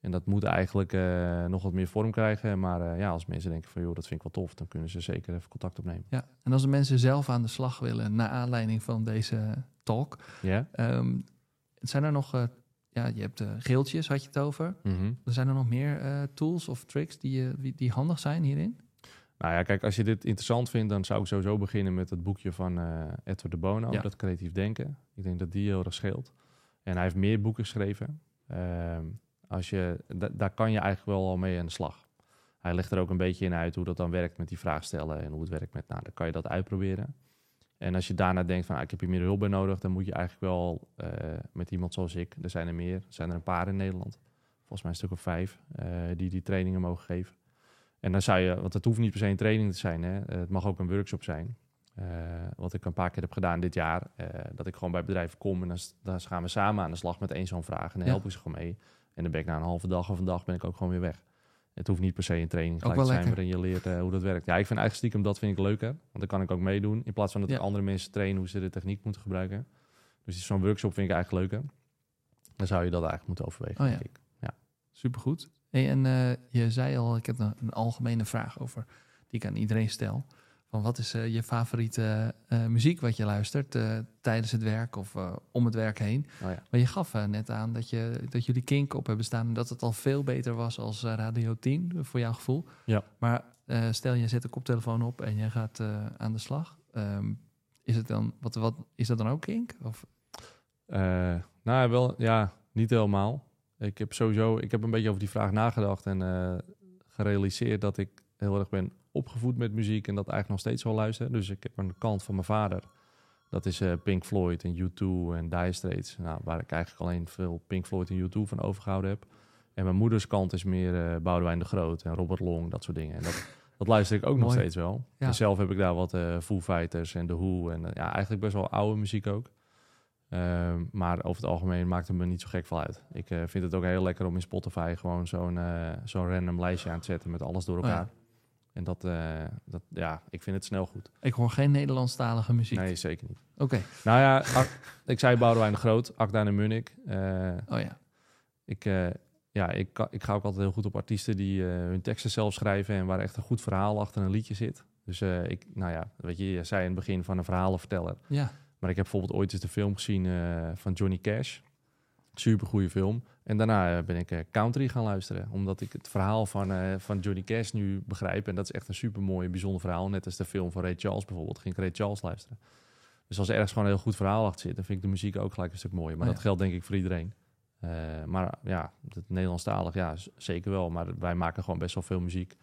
En dat moet eigenlijk eh, nog wat meer vorm krijgen. Maar eh, ja, als mensen denken van, joh, dat vind ik wel tof, dan kunnen ze zeker even contact opnemen. Ja, en als de mensen zelf aan de slag willen, naar aanleiding van deze talk, Ja? ehm, zijn er nog, eh, ja, je hebt geeltjes, had je het over. Mhm. Zijn er nog meer tools of tricks die, die, handig zijn hierin? Nou ja, kijk, als je dit interessant vindt, dan zou ik sowieso beginnen met het boekje van Edward de Bono, Ja. dat creatief denken. Ik denk dat die heel erg scheelt. En hij heeft meer boeken geschreven. Ehm, als je, da- daar kan je eigenlijk wel al mee aan de slag. Hij legt er ook een beetje in uit hoe dat dan werkt met die vraagstellen en hoe het werkt met, nou, dan kan je dat uitproberen. En als je daarna denkt van, ah, ik heb hier meer hulp bij nodig, dan moet je eigenlijk wel eh, met iemand zoals ik, er zijn er meer, er zijn er een paar in Nederland, volgens mij een stuk of vijf, eh, die die trainingen mogen geven. En dan zou je, want het hoeft niet per se een training te zijn, hè? Het mag ook een workshop zijn. Eh, wat ik een paar keer heb gedaan dit jaar, dat ik gewoon bij bedrijven kom en dan, dan gaan we samen aan de slag met één zo'n vraag en dan Ja. help ik ze gewoon mee. En dan ben ik na een halve dag of een dag ben ik ook gewoon weer weg. Het hoeft niet per se een training gelijk te zijn lekker. waarin je leert eh, hoe dat werkt. Ja, ik vind eigenlijk stiekem dat vind ik leuker, want dan kan ik ook meedoen in plaats van dat Ja. ik andere mensen trainen hoe ze de techniek moeten gebruiken. Dus zo'n workshop vind ik eigenlijk leuker. Dan zou je dat eigenlijk moeten overwegen, Oh ja. denk ik. Supergoed. Hey, en eh, je zei al, ik heb een, een algemene vraag over die ik aan iedereen stel. Van wat is eh, je favoriete eh, muziek wat je luistert eh, tijdens het werk of om het werk heen? Oh ja. Maar je gaf net aan dat, je, dat jullie Kink op hebben staan en dat het al veel beter was als Radio 10, voor jouw gevoel. Ja. Maar stel je zet de koptelefoon op en je gaat aan de slag. Ehm, is, het dan, wat, wat, is dat dan ook Kink? Of, Eh, nou, wel, ja, niet helemaal. Ik heb sowieso, ik heb een beetje over die vraag nagedacht en gerealiseerd dat ik heel erg ben opgevoed met muziek en dat eigenlijk nog steeds wel luister. Dus ik heb een kant van mijn vader Dat is eh, Pink Floyd en U2 en Dire Straits. Nou, waar ik eigenlijk alleen veel Pink Floyd en U2 van overgehouden heb. En mijn moeders kant is meer eh Boudewijn de Groot en Robert Long, dat soort dingen. En dat, dat luister ik ook nog steeds wel. Ja. En zelf heb ik daar wat eh Foo Fighters en The Who. En ja, eigenlijk best wel oude muziek ook. Ehm, maar over het algemeen maakt het me niet zo gek veel uit. Ik vind het ook heel lekker om in Spotify gewoon zo'n zo'n random lijstje aan te zetten met alles door Oh ja. En dat, eh, dat, ja, ik vind het snel goed. Ik hoor geen Nederlandstalige muziek. Nee, zeker niet. Oké. Nou ja, ik zei Boudewijn de Groot, Akda en Munnik. Eh, Oh ja. ik, eh, ja, ik, ik ga ook altijd heel goed op artiesten die hun teksten zelf schrijven en waar echt een goed verhaal achter een liedje zit. Dus ik, nou ja, weet je, je zei in het begin van een verhalenverteller. Ja. Maar ik heb bijvoorbeeld ooit eens de film gezien van Johnny Cash. Super goede film. En daarna eh, ben ik eh, country gaan luisteren. Omdat ik het verhaal van, eh, van Johnny Cash nu begrijp. En dat is echt een super mooi, bijzonder verhaal. Net als de film van Ray Charles bijvoorbeeld. Ging ik Ray Charles luisteren. Dus als er ergens gewoon een heel goed verhaal achter zit, dan vind ik de muziek ook gelijk een stuk mooier. Maar Oh, dat geldt denk ik voor iedereen. Maar ja, het Nederlandstalig, ja, zeker wel. Maar wij maken gewoon best wel veel muziek.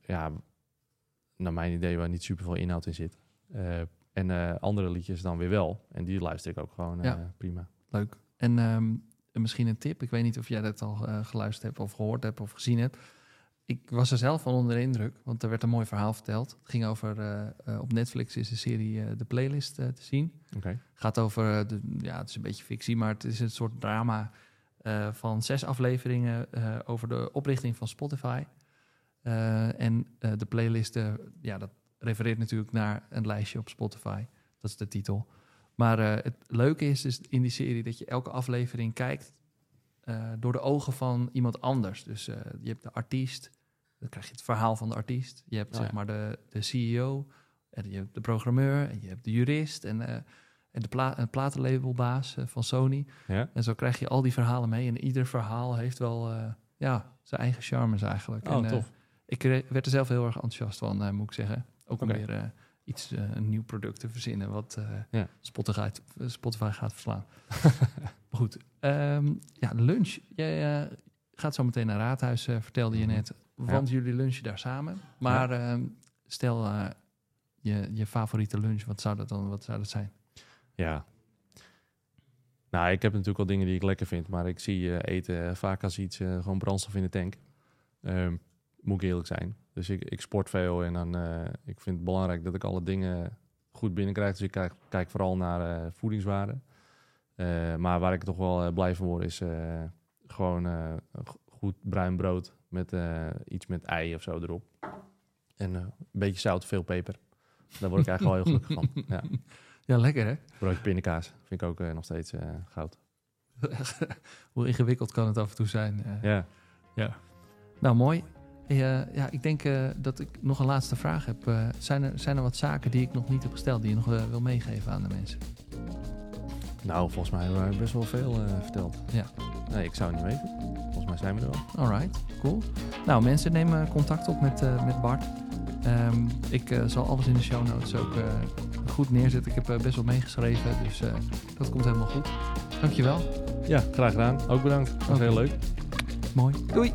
Ja, naar mijn idee waar niet super veel inhoud in zit. En andere liedjes dan weer wel. En die luister ik ook gewoon Ja. prima. Leuk. En ehm, misschien een tip. Ik weet niet of jij dat al eh, geluisterd hebt of gehoord hebt of gezien hebt. Ik was er zelf van onder de indruk, want er werd een mooi verhaal verteld. Het ging over, eh, eh, op Netflix is de serie De Playlist te zien. Gaat over, de, ja, het is een beetje fictie, maar het is een soort drama van zes afleveringen over de oprichting van Spotify. En de playlisten, ja, dat refereert natuurlijk naar een lijstje op Spotify. Dat is de titel. Maar eh, het leuke is dus in die serie dat je elke aflevering kijkt eh, door de ogen van iemand anders. Dus eh, je hebt de artiest, dan krijg je het verhaal van de artiest. Je hebt Oh, zeg ja. maar de, de CEO, en je hebt de programmeur, en je hebt de jurist en, en de pla platenlabelbaas van Sony. Ja? En zo krijg je al die verhalen mee. En ieder verhaal heeft wel ja, zijn eigen charmes eigenlijk. Oh, en, tof. ik werd er zelf heel erg enthousiast van, moet ik zeggen. Ook Oké. weer iets, eh, een nieuw product te verzinnen wat eh, Ja. Spotify, Spotify gaat verslaan. maar goed, ehm, ja, lunch. Jij eh, gaat zo meteen naar Raadhuis, eh, vertelde je Mhm. net. Want jullie lunchen daar samen. Maar ehm, stel eh, je, je favoriete lunch, wat zou dat dan wat zou dat zijn? Ja. Nou, ik heb natuurlijk wel dingen die ik lekker vind, maar ik zie eh, eten eh, vaak als iets eh, gewoon brandstof in de tank. Ehm, moet ik eerlijk zijn. Dus ik, ik sport veel en dan eh, ik vind het belangrijk dat ik alle dingen goed binnenkrijg. Dus ik kijk, kijk vooral naar eh, voedingswaarde. Eh, maar waar ik toch wel blij van word is gewoon goed bruin brood met iets met ei of zo erop. En een beetje zout, veel peper. Daar word ik eigenlijk wel heel gelukkig van. Ja. Ja, lekker hè? Broodje pindakaas vind ik ook nog steeds goud. Hoe ingewikkeld kan het af en toe zijn? eh. Ja. Nou, mooi. Eh, ja, ik denk eh, dat ik nog een laatste vraag heb. Eh, zijn, er, zijn er wat zaken die ik nog niet heb gesteld, die je nog wil meegeven aan de mensen? Nou, volgens mij hebben we best wel veel verteld. Ja. Nee, ik zou het niet weten. Volgens mij zijn we er wel. Alright, cool. Nou, mensen, neem contact op met, met Bart. Ehm, ik zal alles in de show notes ook goed neerzetten. Ik heb best wel meegeschreven, dus dat komt helemaal goed. Dankjewel. Ja, graag gedaan. Ook bedankt. Dat was heel leuk. Mooi. Doei.